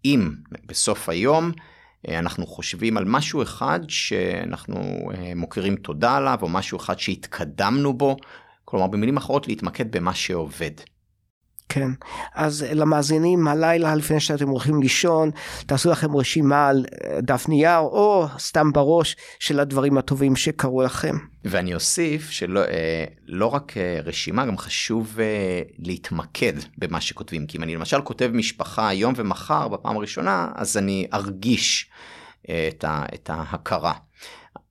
אם בסוף היום אה, אנחנו חושבים על משהו אחד שאנחנו אה, מוכירים תודה עליו, או משהו אחד שהתקדמנו בו, כלומר במילים אחרות להתמקד במה שעובד. כן, אז למאזינים הלילה לפני שאתם הולכים לישון, תעשו לכם רשימה על אה, דף נייר או סתם בראש של הדברים הטובים שקרו לכם. ואני אוסיף שלא אה, לא רק אה, רשימה, גם חשוב להתמקד במה שכותבים. כי אם אני למשל כותב משפחה היום ומחר בפעם הראשונה, אז אני ארגיש את, ה, את ההכרה.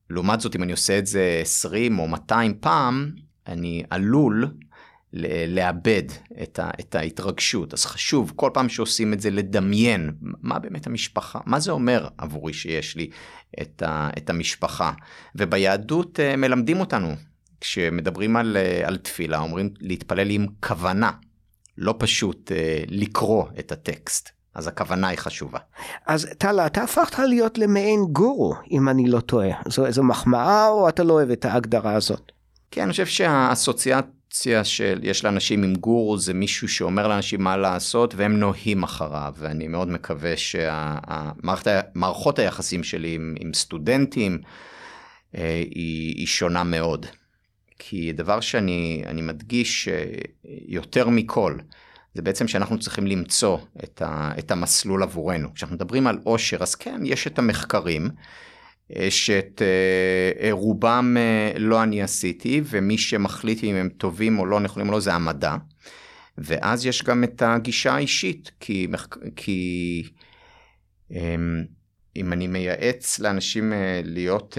לעומת זאת, אם אני עושה את זה 20 או 200 פעם, אני עלול לאבד את, ה, את ההתרגשות. אז חשוב כל פעם שעושים את זה לדמיין מה באמת המשפחה, מה זה אומר עבורי שיש לי את, ה, את המשפחה. וביהדות uh, מלמדים אותנו, כשמדברים על, uh, על תפילה, אומרים להתפלל עם כוונה, לא פשוט uh, לקרוא את הטקסט. אז הכוונה היא חשובה. אז טלה, אתה הפכת להיות למעין גורו, אם אני לא טועה. זו איזו מחמאה או אתה לא אוהב את ההגדרה הזאת? כן, אני חושב שהאסוציאציה... אופציה של יש לאנשים עם גורו זה מישהו שאומר לאנשים מה לעשות והם נוהים אחריו ואני מאוד מקווה שהמערכות היחסים שלי עם, עם סטודנטים אה, היא, היא שונה מאוד. כי דבר שאני מדגיש אה, יותר מכל זה בעצם שאנחנו צריכים למצוא את, ה, את המסלול עבורנו. כשאנחנו מדברים על עושר אז כן יש את המחקרים. שאת אה, אה, רובם אה, לא אני עשיתי, ומי שמחליט אם הם טובים או לא נכונים או לא זה המדע. ואז יש גם את הגישה האישית, כי, כי אמ, אם אני מייעץ לאנשים להיות,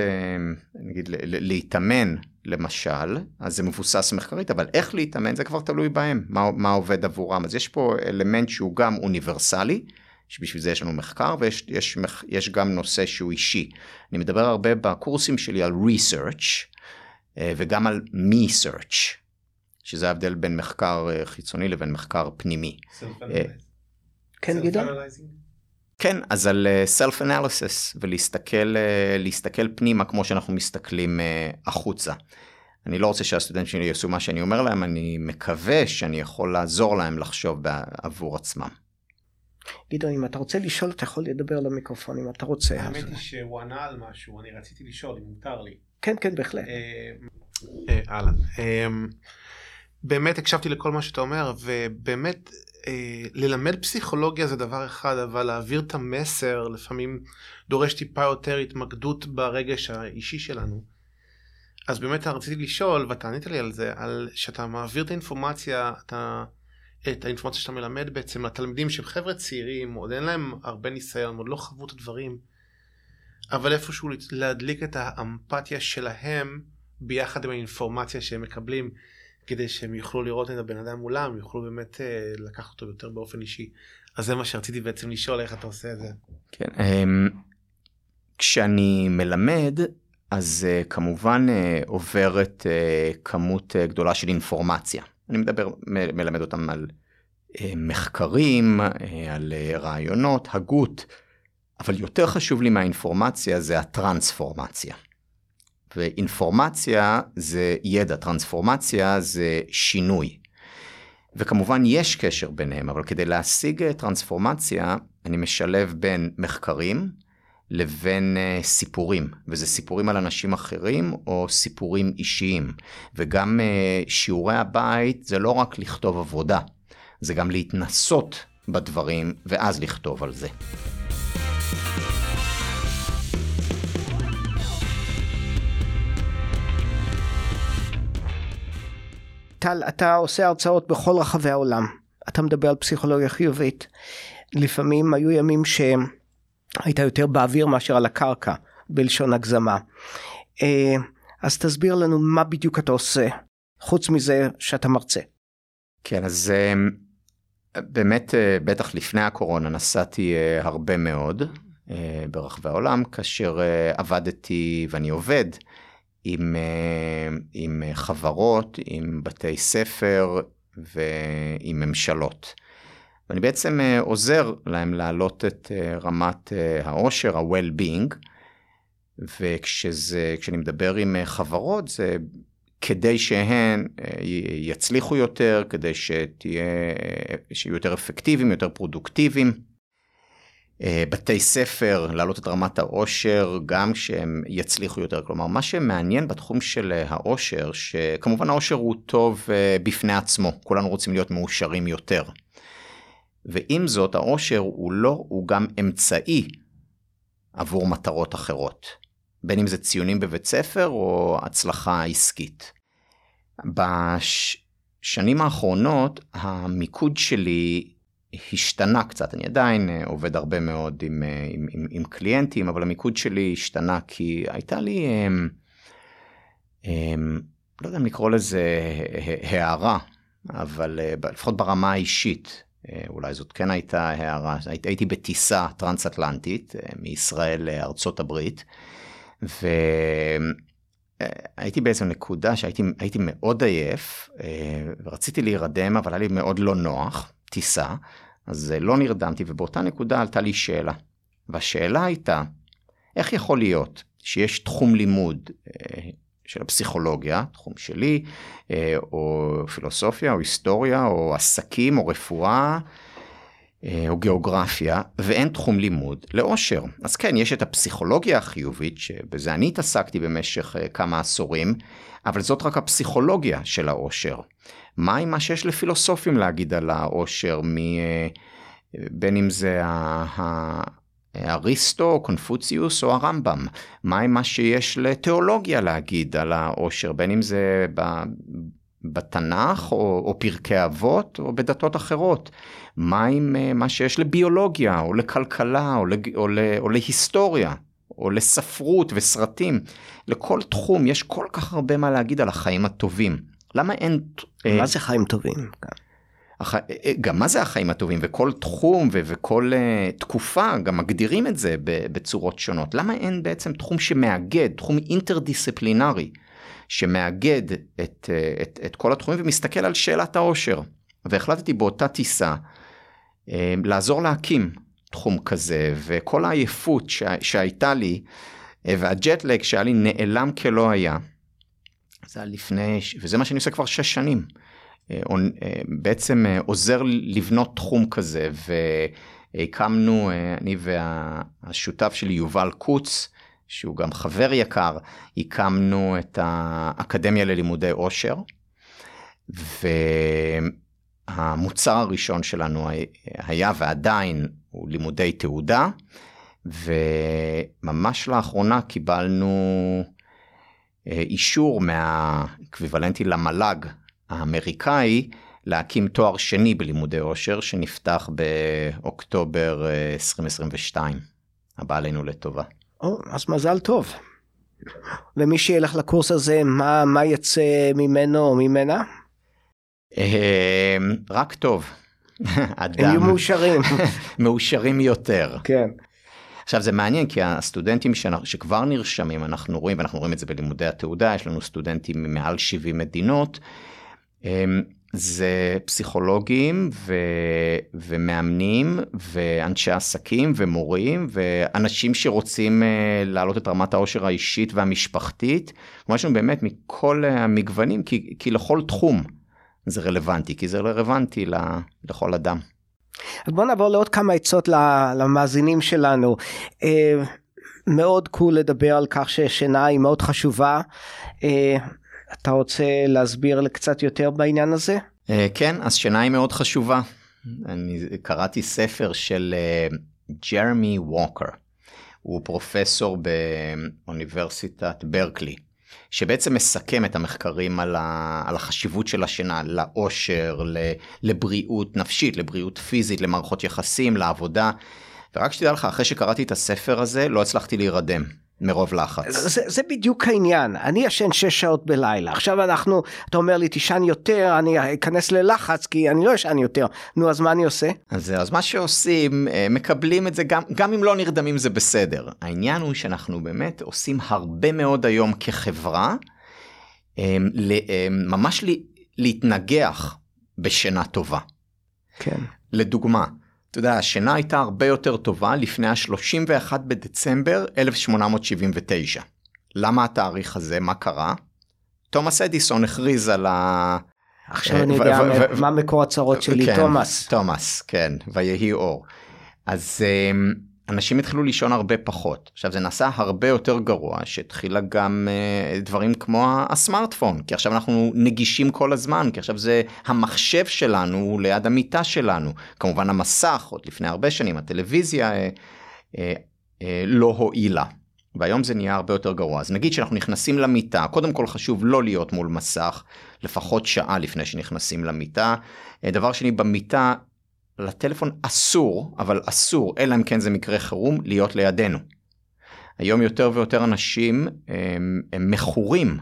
נגיד, להתאמן למשל, אז זה מבוסס מחקרית, אבל איך להתאמן זה כבר תלוי בהם, מה, מה עובד עבורם. אז יש פה אלמנט שהוא גם אוניברסלי, שבשביל זה יש לנו מחקר ויש יש, יש גם נושא שהוא אישי. אני מדבר הרבה בקורסים שלי על research אה, וגם על me search, שזה ההבדל בין מחקר אה, חיצוני לבין מחקר פנימי. אה, כן, גדעון? כן, אז על self analysis ולהסתכל פנימה כמו שאנחנו מסתכלים החוצה. אני לא רוצה שהסטודנטים שלי יעשו מה שאני אומר להם, אני מקווה שאני יכול לעזור להם לחשוב עבור עצמם. גדעון, אם אתה רוצה לשאול, אתה יכול לדבר למיקרופון אם אתה רוצה. האמת היא שהוא ענה על משהו, אני רציתי לשאול, אם מותר לי. כן, כן, בהחלט. אה, אה, אהלן. אה, באמת הקשבתי לכל מה שאתה אומר, ובאמת ללמד פסיכולוגיה זה דבר אחד, אבל להעביר את המסר לפעמים דורש טיפה יותר התמקדות ברגש האישי שלנו. אז באמת רציתי לשאול, ואתה ענית לי על זה, על שאתה מעביר את האינפורמציה, אתה... את האינפורמציה שאתה מלמד בעצם לתלמידים שהם חבר'ה צעירים, עוד אין להם הרבה ניסיון, עוד לא חוו את הדברים, אבל איפשהו להדליק את האמפתיה שלהם ביחד עם האינפורמציה שהם מקבלים, כדי שהם יוכלו לראות את הבן אדם מולם, יוכלו באמת אה, לקחת אותו יותר באופן אישי. אז זה מה שרציתי בעצם לשאול, איך אתה עושה את זה. כן, אמ, כשאני מלמד, אז אה, כמובן אה, עוברת כמות גדולה של אינפורמציה. אני מדבר, מלמד אותם על אה, מחקרים, אה, על אה, רעיונות, הגות, אבל יותר חשוב לי מהאינפורמציה זה הטרנספורמציה. ואינפורמציה זה ידע, טרנספורמציה זה שינוי. וכמובן יש קשר ביניהם, אבל כדי להשיג טרנספורמציה, אני משלב בין מחקרים, לבין uh, סיפורים, וזה סיפורים על אנשים אחרים או סיפורים אישיים. וגם uh, שיעורי הבית זה לא רק לכתוב עבודה, זה גם להתנסות בדברים ואז לכתוב על זה. טל, אתה עושה הרצאות בכל רחבי העולם. אתה מדבר על פסיכולוגיה חיובית. לפעמים היו ימים שהם היית יותר באוויר מאשר על הקרקע, בלשון הגזמה. אה, אז תסביר לנו מה בדיוק אתה עושה, חוץ מזה שאתה מרצה. כן, אז אה, באמת, אה, בטח לפני הקורונה נסעתי הרבה מאוד ברחבי העולם, כאשר עבדתי ואני עובד עם, עם חברות, עם בתי ספר ועם ממשלות. ואני בעצם אה, עוזר להם להעלות את אה, רמת אה, העושר, ה-well-being, וכשאני מדבר עם חברות זה כדי שהן יצליחו יותר, כדי שתהיה, שיהיו יותר אפקטיביים, יותר פרודוקטיביים. בתי ספר, להעלות את רמת העושר, גם שהם יצליחו יותר. כלומר, מה שמעניין בתחום של העושר, שכמובן העושר הוא טוב בפני עצמו, כולנו רוצים להיות מאושרים יותר. ועם זאת, העושר הוא לא, הוא גם אמצעי עבור מטרות אחרות. בין אם זה ציונים בבית ספר או הצלחה עסקית. בשנים האחרונות המיקוד שלי השתנה קצת, אני עדיין אה, עובד הרבה מאוד עם, אה, עם, עם, עם קליינטים, אבל המיקוד שלי השתנה כי הייתה לי, הם, אמ, הם, אמ, לא יודע אם לקרוא לזה הערה, אבל אה, לפחות ברמה האישית, אולי זאת כן הייתה הערה, הייתי, בטיסה טרנס-אטלנטית מישראל לארצות הברית, והייתי באיזו נקודה שהייתי מאוד עייף, ורציתי להירדם, אבל היה לי מאוד לא נוח. טיסה, אז לא נרדמתי, ובאותה נקודה עלתה לי שאלה. והשאלה הייתה, איך יכול להיות שיש תחום לימוד אה, של הפסיכולוגיה, תחום שלי, אה, או פילוסופיה, או היסטוריה, או עסקים, או רפואה, אה, או גיאוגרפיה, ואין תחום לימוד לאושר. אז כן, יש את הפסיכולוגיה החיובית, שבזה אני התעסקתי במשך כמה עשורים, אבל זאת רק הפסיכולוגיה של האושר. מה עם מה שיש לפילוסופים להגיד על האושר, מ... אה, בין אם זה אריסטו, קונפוציוס או הרמב"ם? מה עם מה שיש לתיאולוגיה להגיד על האושר, בין אם זה בתנ"ך או, או פרקי אבות או בדתות אחרות? מה עם אה, מה שיש לביולוגיה או לכלכלה או, לג... או, ל... או להיסטוריה? או לספרות וסרטים, לכל תחום יש כל כך הרבה מה להגיד על החיים הטובים. למה אין... אה, מה זה חיים טובים? הח... אה, אה, גם מה זה החיים הטובים וכל תחום ו... וכל uh, תקופה גם מגדירים את זה בצורות שונות. למה אין בעצם תחום שמאגד, תחום אינטרדיסציפלינרי, שמאגד את, את, את כל התחומים ומסתכל על שאלת העושר. והחלטתי באותה טיסה uh, לעזור להקים תחום כזה, וכל העייפות ש... שהייתה לי, והג'טלג שהיה לי נעלם כלא היה. זה היה לפני, וזה מה שאני עושה כבר שש שנים. אה, אה, בעצם אה, עוזר לבנות תחום כזה, והקמנו, אני והשותף שלי יובל קוץ, שהוא גם חבר יקר, הקמנו את האקדמיה ללימודי עושר, והמוצר הראשון שלנו היה ועדיין הוא לימודי תעודה, וממש לאחרונה קיבלנו אישור מהאקוויוולנטי למל"ג האמריקאי להקים תואר שני בלימודי עושר שנפתח באוקטובר 2022. אה, הבא עלינו לטובה. או, אז מזל טוב. ומי שילך לקורס הזה, מה, מה יצא ממנו או ממנה? אה, רק טוב. אדם. הם יהיו מאושרים. מאושרים יותר. כן. עכשיו זה מעניין כי הסטודנטים שכבר נרשמים אנחנו רואים ואנחנו רואים את זה בלימודי התעודה יש לנו סטודנטים ממעל 70 מדינות. זה פסיכולוגים ו... ומאמנים ואנשי עסקים ומורים ואנשים שרוצים uh, להעלות את רמת העושר האישית והמשפחתית. לנו באמת מכל המגוונים כי, כי לכל תחום זה רלוונטי כי זה רלוונטי לכל אדם. אז בוא נעבור לעוד כמה עצות למאזינים שלנו. אה, מאוד קול לדבר על כך ששינה היא מאוד חשובה. אה, אתה רוצה להסביר קצת יותר בעניין הזה? אה, כן, אז שינה היא מאוד חשובה. אני קראתי ספר של ג'רמי ווקר. הוא פרופסור באוניברסיטת ברקלי. שבעצם מסכם את המחקרים על, ה, על החשיבות של השינה לאושר, לבריאות נפשית, לבריאות פיזית, למערכות יחסים, לעבודה. ורק שתדע לך, אחרי שקראתי את הספר הזה, לא הצלחתי להירדם. מרוב לחץ. זה, זה בדיוק העניין, אני ישן שש שעות בלילה, עכשיו אנחנו, אתה אומר לי תישן יותר, אני אכנס ללחץ כי אני לא ישן יותר, נו אז מה אני עושה? אז, אז מה שעושים, אה, מקבלים את זה גם, גם אם לא נרדמים זה בסדר. העניין הוא שאנחנו באמת עושים הרבה מאוד היום כחברה, אה, אה, ממש להתנגח בשינה טובה. כן. לדוגמה, אתה יודע, השינה הייתה הרבה יותר טובה לפני ה-31 בדצמבר 1879. למה התאריך הזה? מה קרה? תומאס אדיסון הכריז על ה... עכשיו אני יודע מה מקור הצרות שלי, כן, תומאס. תומאס, כן, ויהי אור. אז אמ, אנשים התחילו לישון הרבה פחות. עכשיו זה נעשה הרבה יותר גרוע שהתחילה גם uh, דברים כמו הסמארטפון כי עכשיו אנחנו נגישים כל הזמן כי עכשיו זה המחשב שלנו ליד המיטה שלנו כמובן המסך עוד לפני הרבה שנים הטלוויזיה uh, uh, uh, לא הועילה. והיום זה נהיה הרבה יותר גרוע אז נגיד שאנחנו נכנסים למיטה קודם כל חשוב לא להיות מול מסך לפחות שעה לפני שנכנסים למיטה דבר שני במיטה לטלפון אסור, אבל אסור, אלא אם כן זה מקרה חירום, להיות לידינו. היום יותר ויותר אנשים הם, הם מכורים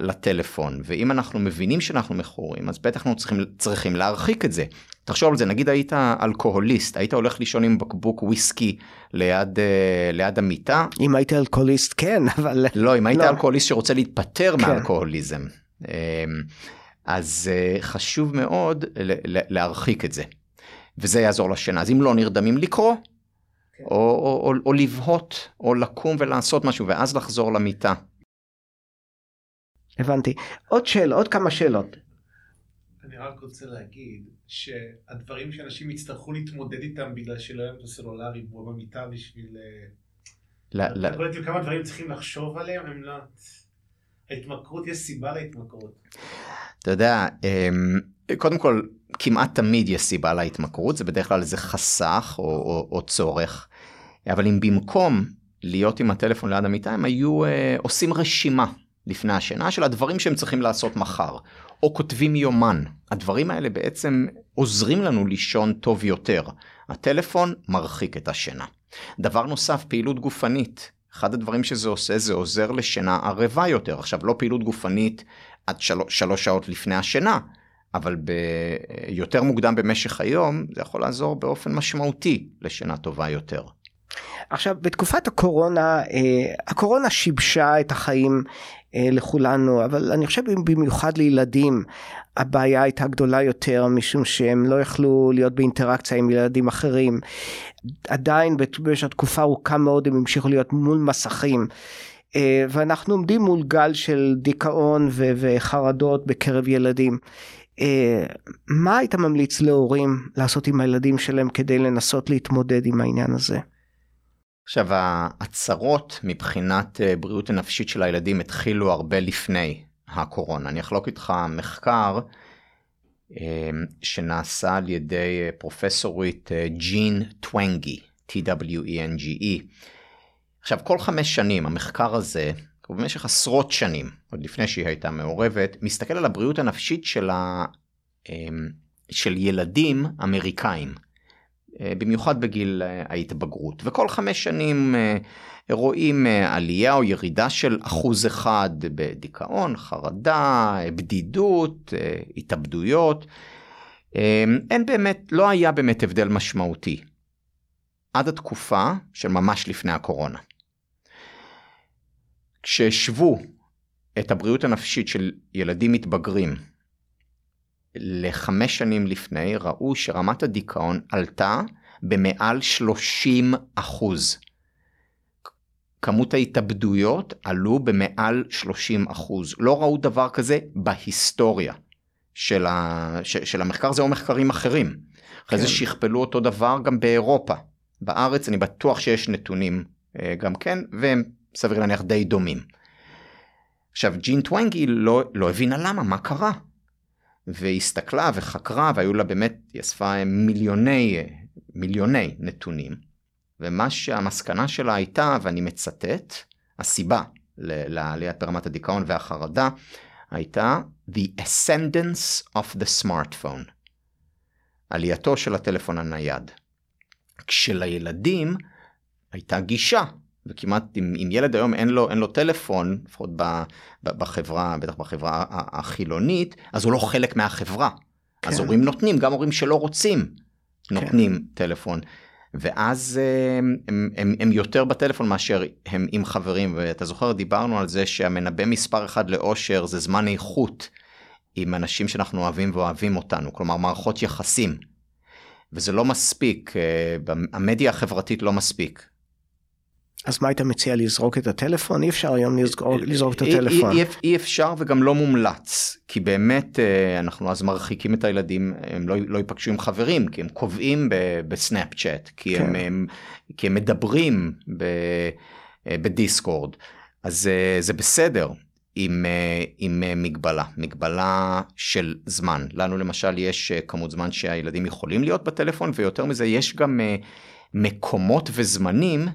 לטלפון, ואם אנחנו מבינים שאנחנו מכורים, אז בטח אנחנו צריכים, צריכים להרחיק את זה. תחשוב על זה, נגיד היית אלכוהוליסט, היית הולך לישון עם בקבוק וויסקי ליד, אה, ליד המיטה? אם הייתי אלכוהוליסט כן, אבל... לא, אם היית לא. אלכוהוליסט שרוצה להתפטר כן. מאלכוהוליזם. אז uh, חשוב מאוד להרחיק את זה. וזה יעזור לשינה. אז אם לא נרדמים לקרוא, כן. או, או, או, או לבהות, או לקום ולעשות משהו, ואז לחזור למיטה. הבנתי. עוד שאלה, עוד כמה שאלות. אני רק רוצה להגיד שהדברים שאנשים יצטרכו להתמודד איתם בגלל שלא יהיה את הסלולרי בו במיטה בשביל... אה, ל... ל... כמה דברים צריכים לחשוב עליהם, הם לא... ההתמכרות, יש סיבה להתמכרות. אתה יודע, אמ, קודם כל, כמעט תמיד יש סיבה להתמכרות, זה בדרך כלל איזה חסך או, או, או צורך, אבל אם במקום להיות עם הטלפון ליד המיטה, הם היו אה, עושים רשימה לפני השינה של הדברים שהם צריכים לעשות מחר, או כותבים יומן. הדברים האלה בעצם עוזרים לנו לישון טוב יותר. הטלפון מרחיק את השינה. דבר נוסף, פעילות גופנית. אחד הדברים שזה עושה זה עוזר לשינה ערבה יותר. עכשיו לא פעילות גופנית עד של... שלוש שעות לפני השינה, אבל ביותר מוקדם במשך היום זה יכול לעזור באופן משמעותי לשינה טובה יותר. עכשיו בתקופת הקורונה אה, הקורונה שיבשה את החיים אה, לכולנו אבל אני חושב במיוחד לילדים הבעיה הייתה גדולה יותר משום שהם לא יכלו להיות באינטראקציה עם ילדים אחרים עדיין במשך תקופה ארוכה מאוד הם המשיכו להיות מול מסכים ואנחנו עומדים מול גל של דיכאון וחרדות בקרב ילדים. אה, מה היית ממליץ להורים לעשות עם הילדים שלהם כדי לנסות להתמודד עם העניין הזה? עכשיו ההצהרות מבחינת אה, בריאות הנפשית של הילדים התחילו הרבה לפני הקורונה. אני אחלוק איתך מחקר שנעשה על ידי פרופסורית ג'ין טוונגי, T-W-E-N-G-E. עכשיו כל חמש שנים המחקר הזה, במשך עשרות שנים, עוד לפני שהיא הייתה מעורבת, מסתכל על הבריאות הנפשית של, ה... אמ, של ילדים אמריקאים, אה, במיוחד בגיל אה, ההתבגרות, וכל חמש שנים אה, רואים עלייה או ירידה של אחוז אחד בדיכאון, חרדה, בדידות, התאבדויות. אין באמת, לא היה באמת הבדל משמעותי. עד התקופה של ממש לפני הקורונה. כשהשוו את הבריאות הנפשית של ילדים מתבגרים לחמש שנים לפני, ראו שרמת הדיכאון עלתה במעל 30 אחוז. כמות ההתאבדויות עלו במעל 30 אחוז. לא ראו דבר כזה בהיסטוריה של, ה... ש... של המחקר, זה או מחקרים אחרים. אחרי כן. זה שכפלו אותו דבר גם באירופה. בארץ אני בטוח שיש נתונים אה, גם כן, והם סביר להניח די דומים. עכשיו ג'ין טוונגי לא, לא הבינה למה, מה קרה. והסתכלה וחקרה והיו לה באמת, היא אספה מיליוני, מיליוני נתונים. ומה שהמסקנה שלה הייתה, ואני מצטט, הסיבה לעליית ברמת הדיכאון והחרדה, הייתה The Ascendance of the Smartphone. עלייתו של הטלפון הנייד. כשלילדים הייתה גישה וכמעט אם, אם ילד היום אין לו, אין לו טלפון, לפחות ב, ב, בחברה, בטח בחברה החילונית, אז הוא לא חלק מהחברה. כן. אז הורים נותנים, גם הורים שלא רוצים נותנים כן. טלפון. ואז הם, הם, הם, הם יותר בטלפון מאשר הם עם חברים, ואתה זוכר, דיברנו על זה שהמנבא מספר אחד לאושר זה זמן איכות עם אנשים שאנחנו אוהבים ואוהבים אותנו, כלומר מערכות יחסים. וזה לא מספיק, אה, המדיה החברתית לא מספיק. אז מה היית מציע לזרוק את הטלפון? אי אפשר היום לזרוק, לזרוק את אי- הטלפון. אי, אי, אי אפשר וגם לא מומלץ כי באמת אה, אנחנו אז מרחיקים את הילדים הם לא, לא ייפגשו עם חברים כי הם קובעים בסנאפ צ'אט כי, כן. הם, הם, כי הם מדברים ב, אה, בדיסקורד אז אה, זה בסדר עם, אה, עם אה, מגבלה מגבלה של זמן לנו למשל יש אה, כמות זמן שהילדים יכולים להיות בטלפון ויותר מזה יש גם אה, מקומות וזמנים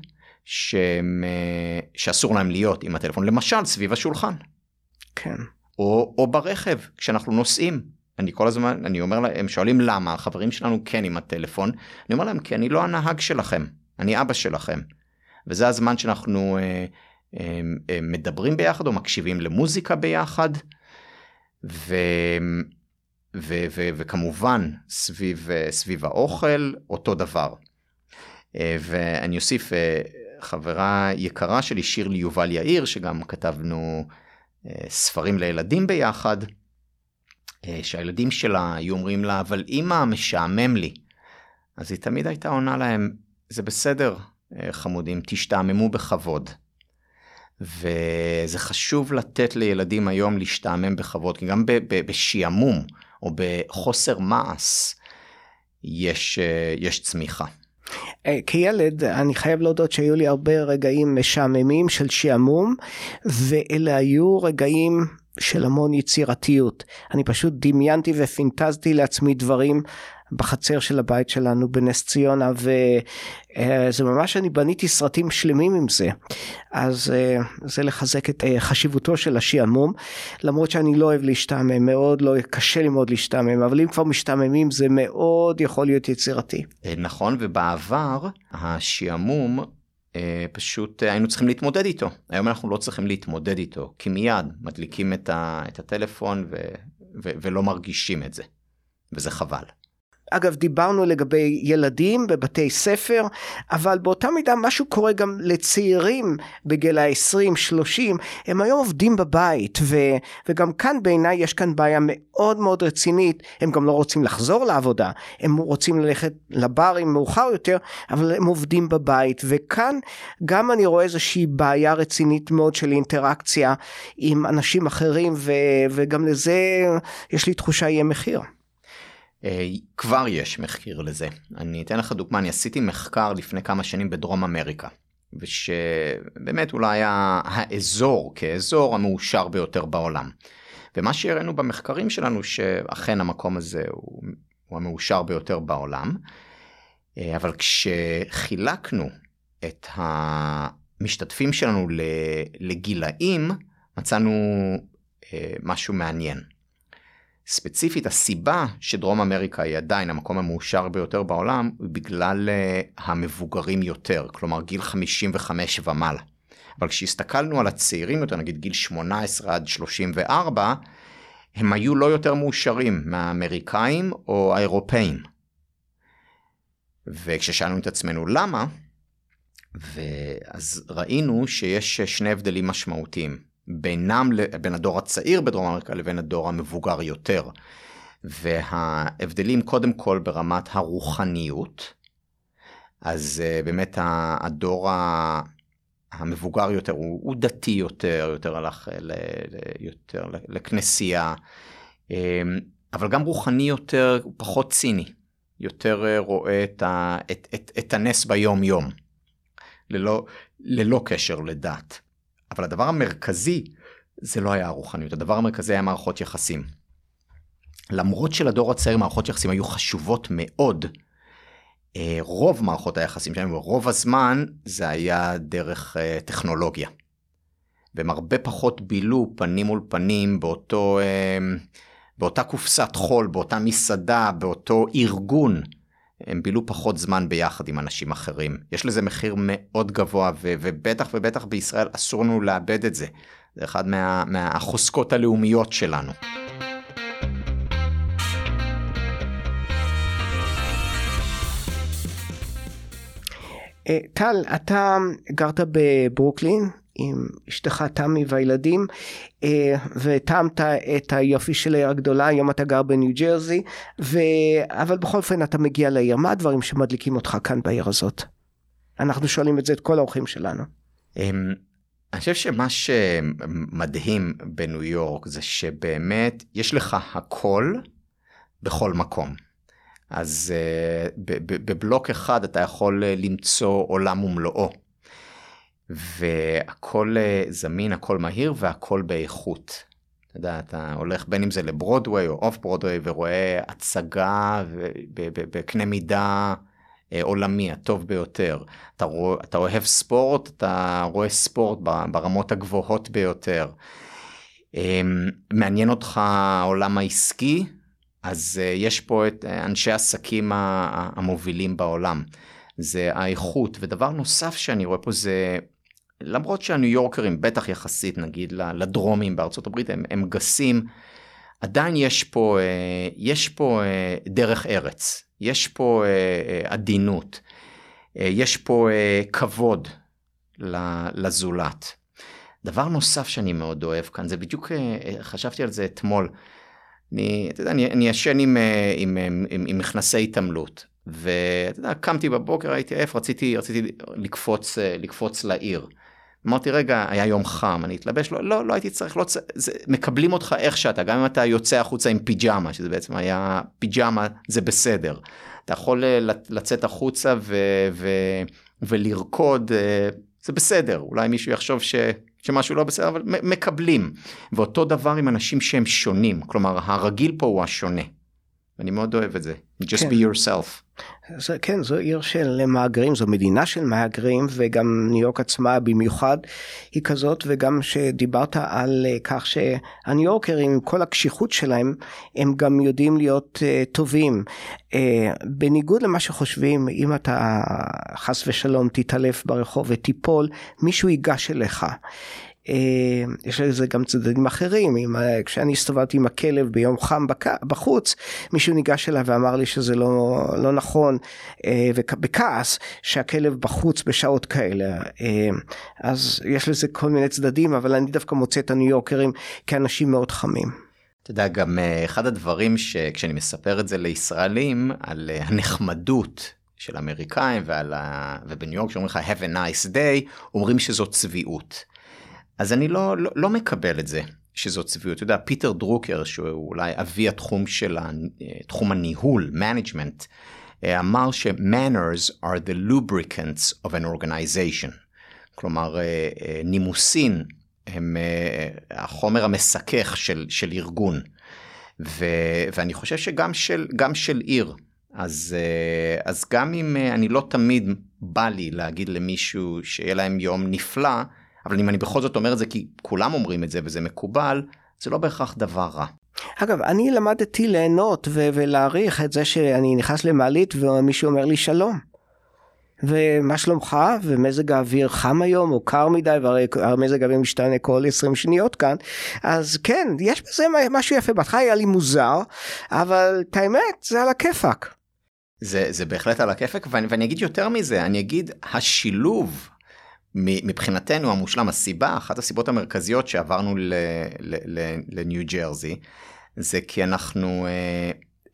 שהם, אה, שאסור להם להיות עם הטלפון, למשל סביב השולחן, כן. או, או ברכב כשאנחנו נוסעים. אני כל הזמן, אני אומר להם, הם שואלים למה, החברים שלנו כן עם הטלפון, אני אומר להם כי אני לא הנהג שלכם, אני אבא שלכם. וזה הזמן שאנחנו אה, אה, אה, מדברים ביחד או מקשיבים למוזיקה ביחד, ו, ו, ו, וכמובן סביב, אה, סביב האוכל אותו דבר. אה, ואני אוסיף, חברה יקרה שלי, שירלי יובל יאיר, שגם כתבנו אה, ספרים לילדים ביחד, אה, שהילדים שלה היו אומרים לה, אבל אמא, משעמם לי. אז היא תמיד הייתה עונה להם, זה בסדר, אה, חמודים, תשתעממו בכבוד. וזה חשוב לתת לילדים היום להשתעמם בכבוד, כי גם בשעמום או בחוסר מעש יש, יש צמיחה. אה, כילד אני חייב להודות שהיו לי הרבה רגעים משעממים של שעמום ואלה היו רגעים של המון יצירתיות. אני פשוט דמיינתי ופינטזתי לעצמי דברים בחצר של הבית שלנו בנס ציונה וזה ממש אני בניתי סרטים שלמים עם זה אז אה, זה לחזק את אה, חשיבותו של השעמום למרות שאני לא אוהב להשתעמם מאוד לא קשה לי מאוד להשתעמם אבל אם כבר משתעממים זה מאוד יכול להיות יצירתי. אה, נכון, ובעבר השעמום אה, פשוט אה, היינו צריכים להתמודד איתו. היום אנחנו לא צריכים להתמודד איתו, כי מיד מדליקים את הטלפון ו, ו, ולא מרגישים את זה, וזה חבל. אגב דיברנו לגבי ילדים בבתי ספר אבל באותה מידה משהו קורה גם לצעירים בגיל ה-20-30 הם היום עובדים בבית ו, וגם כאן בעיניי יש כאן בעיה מאוד מאוד רצינית הם גם לא רוצים לחזור לעבודה הם רוצים ללכת לברים מאוחר יותר אבל הם עובדים בבית וכאן גם אני רואה איזושהי בעיה רצינית מאוד של אינטראקציה עם אנשים אחרים ו, וגם לזה יש לי תחושה יהיה מחיר. אה, כבר יש מחקר לזה. אני אתן לך דוגמה, אני עשיתי מחקר לפני כמה שנים בדרום אמריקה, ושבאמת אולי היה האזור כאזור המאושר ביותר בעולם. ומה שהראינו במחקרים שלנו שאכן המקום הזה הוא, הוא המאושר ביותר בעולם, אה, אבל כשחילקנו את המשתתפים שלנו לגילאים, מצאנו אה, משהו מעניין. ספציפית הסיבה שדרום אמריקה היא עדיין המקום המאושר ביותר בעולם היא בגלל uh, המבוגרים יותר, כלומר גיל 55 ומעלה. אבל כשהסתכלנו על הצעירים יותר, נגיד גיל 18 עד 34, הם היו לא יותר מאושרים מהאמריקאים או האירופאים. וכששאלנו את עצמנו למה, אז ראינו שיש שני הבדלים משמעותיים. בינם, בין הדור הצעיר בדרום אמריקה לבין הדור המבוגר יותר. וההבדלים קודם כל ברמת הרוחניות, אז uh, באמת הדור המבוגר יותר הוא, הוא דתי יותר, יותר הלך ל, ל, יותר לכנסייה, um, אבל גם רוחני יותר, הוא פחות ציני, יותר uh, רואה את, את, את, את הנס ביום יום, ללא, ללא קשר לדת. אבל הדבר המרכזי זה לא היה הרוחניות, הדבר המרכזי היה מערכות יחסים. למרות שלדור הצעיר מערכות יחסים היו חשובות מאוד, רוב מערכות היחסים שלהם, רוב הזמן זה היה דרך טכנולוגיה. והם הרבה פחות בילו פנים מול פנים באותו, באותה קופסת חול, באותה מסעדה, באותו ארגון. הם בילו פחות זמן ביחד עם אנשים אחרים. יש לזה מחיר מאוד גבוה, ו- ובטח ובטח בישראל אסור לנו לאבד את זה. זה אחד מה- מהחוזקות הלאומיות שלנו. טל, אתה גרת בברוקלין עם אשתך תמי והילדים וטעמת את היופי של העיר הגדולה, היום אתה גר בניו ג'רזי, ו... אבל בכל אופן אתה מגיע לעיר, מה הדברים שמדליקים אותך כאן בעיר הזאת? אנחנו שואלים את זה את כל האורחים שלנו. אמ, אני חושב שמה שמדהים בניו יורק זה שבאמת יש לך הכל בכל מקום. אז uh, בבלוק אחד אתה יכול uh, למצוא עולם ומלואו. והכל uh, זמין, הכל מהיר והכל באיכות. אתה יודע, אתה הולך בין אם זה לברודוויי או אוף ברודוויי ורואה הצגה בקנה מידה אה, עולמי הטוב ביותר. אתה, רוא, אתה אוהב ספורט, אתה רואה ספורט ברמות הגבוהות ביותר. אמ, מעניין אותך העולם העסקי, אז אה, יש פה את אה, אנשי העסקים המובילים בעולם. זה האיכות, ודבר נוסף שאני רואה פה זה, למרות שהניו יורקרים, בטח יחסית נגיד לדרומים בארצות הברית, הם, הם גסים, עדיין יש פה, יש פה דרך ארץ. יש פה אה, אה, עדינות, אה, יש פה כבוד לזולת. דבר נוסף שאני מאוד אוהב כאן, זה בדיוק, חשבתי על זה אתמול. אני, אתה יודע, אני, אני ישן עם, עם, עם, עם, עם מכנסי התעמלות, ואתה יודע, קמתי בבוקר, הייתי עייף, רציתי, רציתי לקפוץ, לקפוץ לעיר. אמרתי רגע היה יום חם אני אתלבש לא לא לא הייתי צריך לא זה, מקבלים אותך איך שאתה גם אם אתה יוצא החוצה עם פיג'מה שזה בעצם היה פיג'מה זה בסדר. אתה יכול אה, לצאת החוצה ו, ו, ולרקוד אה, זה בסדר אולי מישהו יחשוב ש, שמשהו לא בסדר אבל מקבלים ואותו דבר עם אנשים שהם שונים כלומר הרגיל פה הוא השונה. אני מאוד אוהב את זה just כן. be yourself. זה, כן זו עיר של מהגרים זו מדינה של מהגרים וגם ניו יורק עצמה במיוחד היא כזאת וגם שדיברת על uh, כך שהניו יורקרים עם כל הקשיחות שלהם הם גם יודעים להיות uh, טובים uh, בניגוד למה שחושבים אם אתה חס ושלום תתעלף ברחוב ותיפול מישהו ייגש אליך. אה, יש לזה גם צדדים אחרים, אם, אה, כשאני הסתובבתי עם הכלב ביום חם בחוץ, מישהו ניגש אליי ואמר לי שזה לא, לא נכון, אה, ובכעס שהכלב בחוץ בשעות כאלה. אז יש לזה כל מיני צדדים, אבל אני דווקא מוצא את הניו יורקרים כאנשים מאוד חמים. אתה יודע, גם אחד הדברים שכשאני מספר את זה לישראלים, על הנחמדות של אמריקאים ועל ה... ובניו יורק שאומרים לך have a nice day, אומרים שזו צביעות. אז אני לא, לא, לא מקבל את זה שזאת צביעות. אתה יודע, פיטר דרוקר, שהוא אולי אבי התחום של תחום הניהול, management, אה, אמר ש-manners are the lubricants of an organization. כלומר, אה, אה, נימוסין הם החומר המסכך של, של ארגון. ו, ואני חושב שגם של, גם של עיר. אז, אז גם אם אני לא תמיד בא לי להגיד למישהו שיהיה להם יום נפלא, אבל אם אני בכל זאת אומר את זה כי כולם אומרים את זה וזה מקובל, זה לא בהכרח דבר רע. אגב, אני למדתי ליהנות ו- ולהעריך את זה שאני נכנס למעלית ומישהו אומר לי שלום. ומה שלומך ומזג האוויר חם היום או קר מדי והרי מזג האוויר משתנה כל 20 שניות כאן אז כן יש בזה משהו יפה בהתחלה היה לי מוזר אבל את האמת זה על הכיפאק. זה, זה בהחלט על הכיפאק ואני, ואני אגיד יותר מזה אני אגיד השילוב מבחינתנו המושלם הסיבה אחת הסיבות המרכזיות שעברנו לניו ג'רזי זה כי אנחנו אה,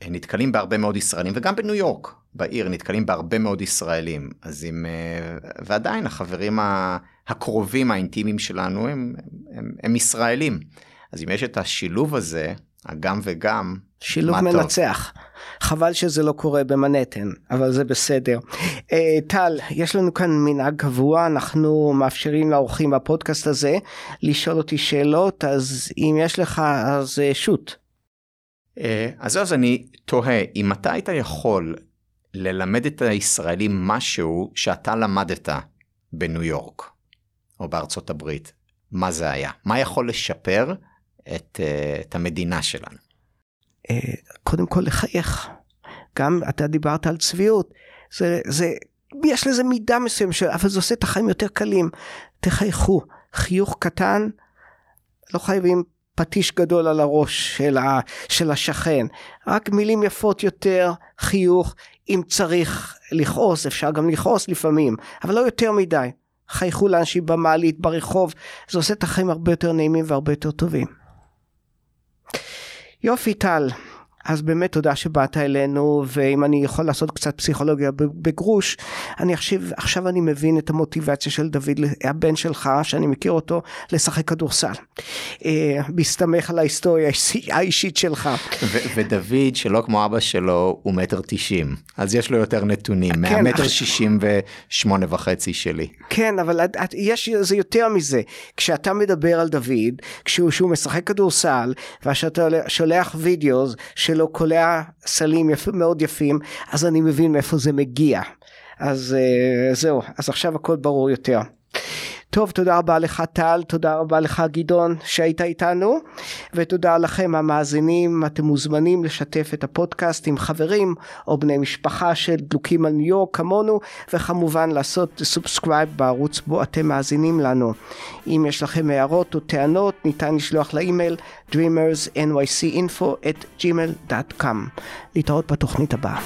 נתקלים בהרבה מאוד ישראלים וגם בניו יורק בעיר נתקלים בהרבה מאוד ישראלים. אז אם אה, ועדיין החברים הקרובים האינטימיים שלנו הם, הם, הם ישראלים. אז אם יש את השילוב הזה הגם וגם שילוב מנצח. טוב. חבל שזה לא קורה במנהטן, אבל זה בסדר. Uh, טל, יש לנו כאן מנהג קבוע, אנחנו מאפשרים לאורחים בפודקאסט הזה לשאול אותי שאלות, אז אם יש לך, אז uh, שוט. Uh, אז אז אני תוהה, אם אתה היית יכול ללמד את הישראלים משהו שאתה למדת בניו יורק, או בארצות הברית, מה זה היה? מה יכול לשפר את, uh, את המדינה שלנו? אה, קודם כל לחייך. גם אתה דיברת על צביעות, זה, זה, יש לזה מידה מסוימת, אבל זה עושה את החיים יותר קלים. תחייכו, חיוך קטן, לא חייבים פטיש גדול על הראש של, ה, של השכן, רק מילים יפות יותר, חיוך, אם צריך לכעוס, אפשר גם לכעוס לפעמים, אבל לא יותר מדי. חייכו לאנשים במעלית, ברחוב, זה עושה את החיים הרבה יותר נעימים והרבה יותר טובים. יופי טל, אז באמת תודה שבאת אלינו, ואם אני יכול לעשות קצת פסיכולוגיה בגרוש, אני עכשיו, עכשיו אני מבין את המוטיבציה של דוד, הבן שלך, שאני מכיר אותו, לשחק כדורסל. אה, בהסתמך על ההיסטוריה האישית שלך. ודוד, שלא כמו אבא שלו, הוא מטר תשעים, אז יש לו יותר נתונים, כן, מהמטר שישים ושמונה וחצי שלי. כן, אבל יש, זה יותר מזה. כשאתה מדבר על דוד, כשהוא משחק כדורסל, ושאתה שולח וידאו שלו קולע סלים יפ, מאוד יפים, אז אני מבין מאיפה זה מגיע. אז אה, זהו, אז עכשיו הכל ברור יותר. טוב, תודה רבה לך טל, תודה רבה לך גדעון שהיית איתנו, ותודה לכם המאזינים, אתם מוזמנים לשתף את הפודקאסט עם חברים או בני משפחה שדלוקים על ניו יורק כמונו, וכמובן לעשות subscribe בערוץ בו אתם מאזינים לנו. אם יש לכם הערות או טענות, ניתן לשלוח לאימייל dreamersnycinfo@gmail.com. להתראות בתוכנית הבאה.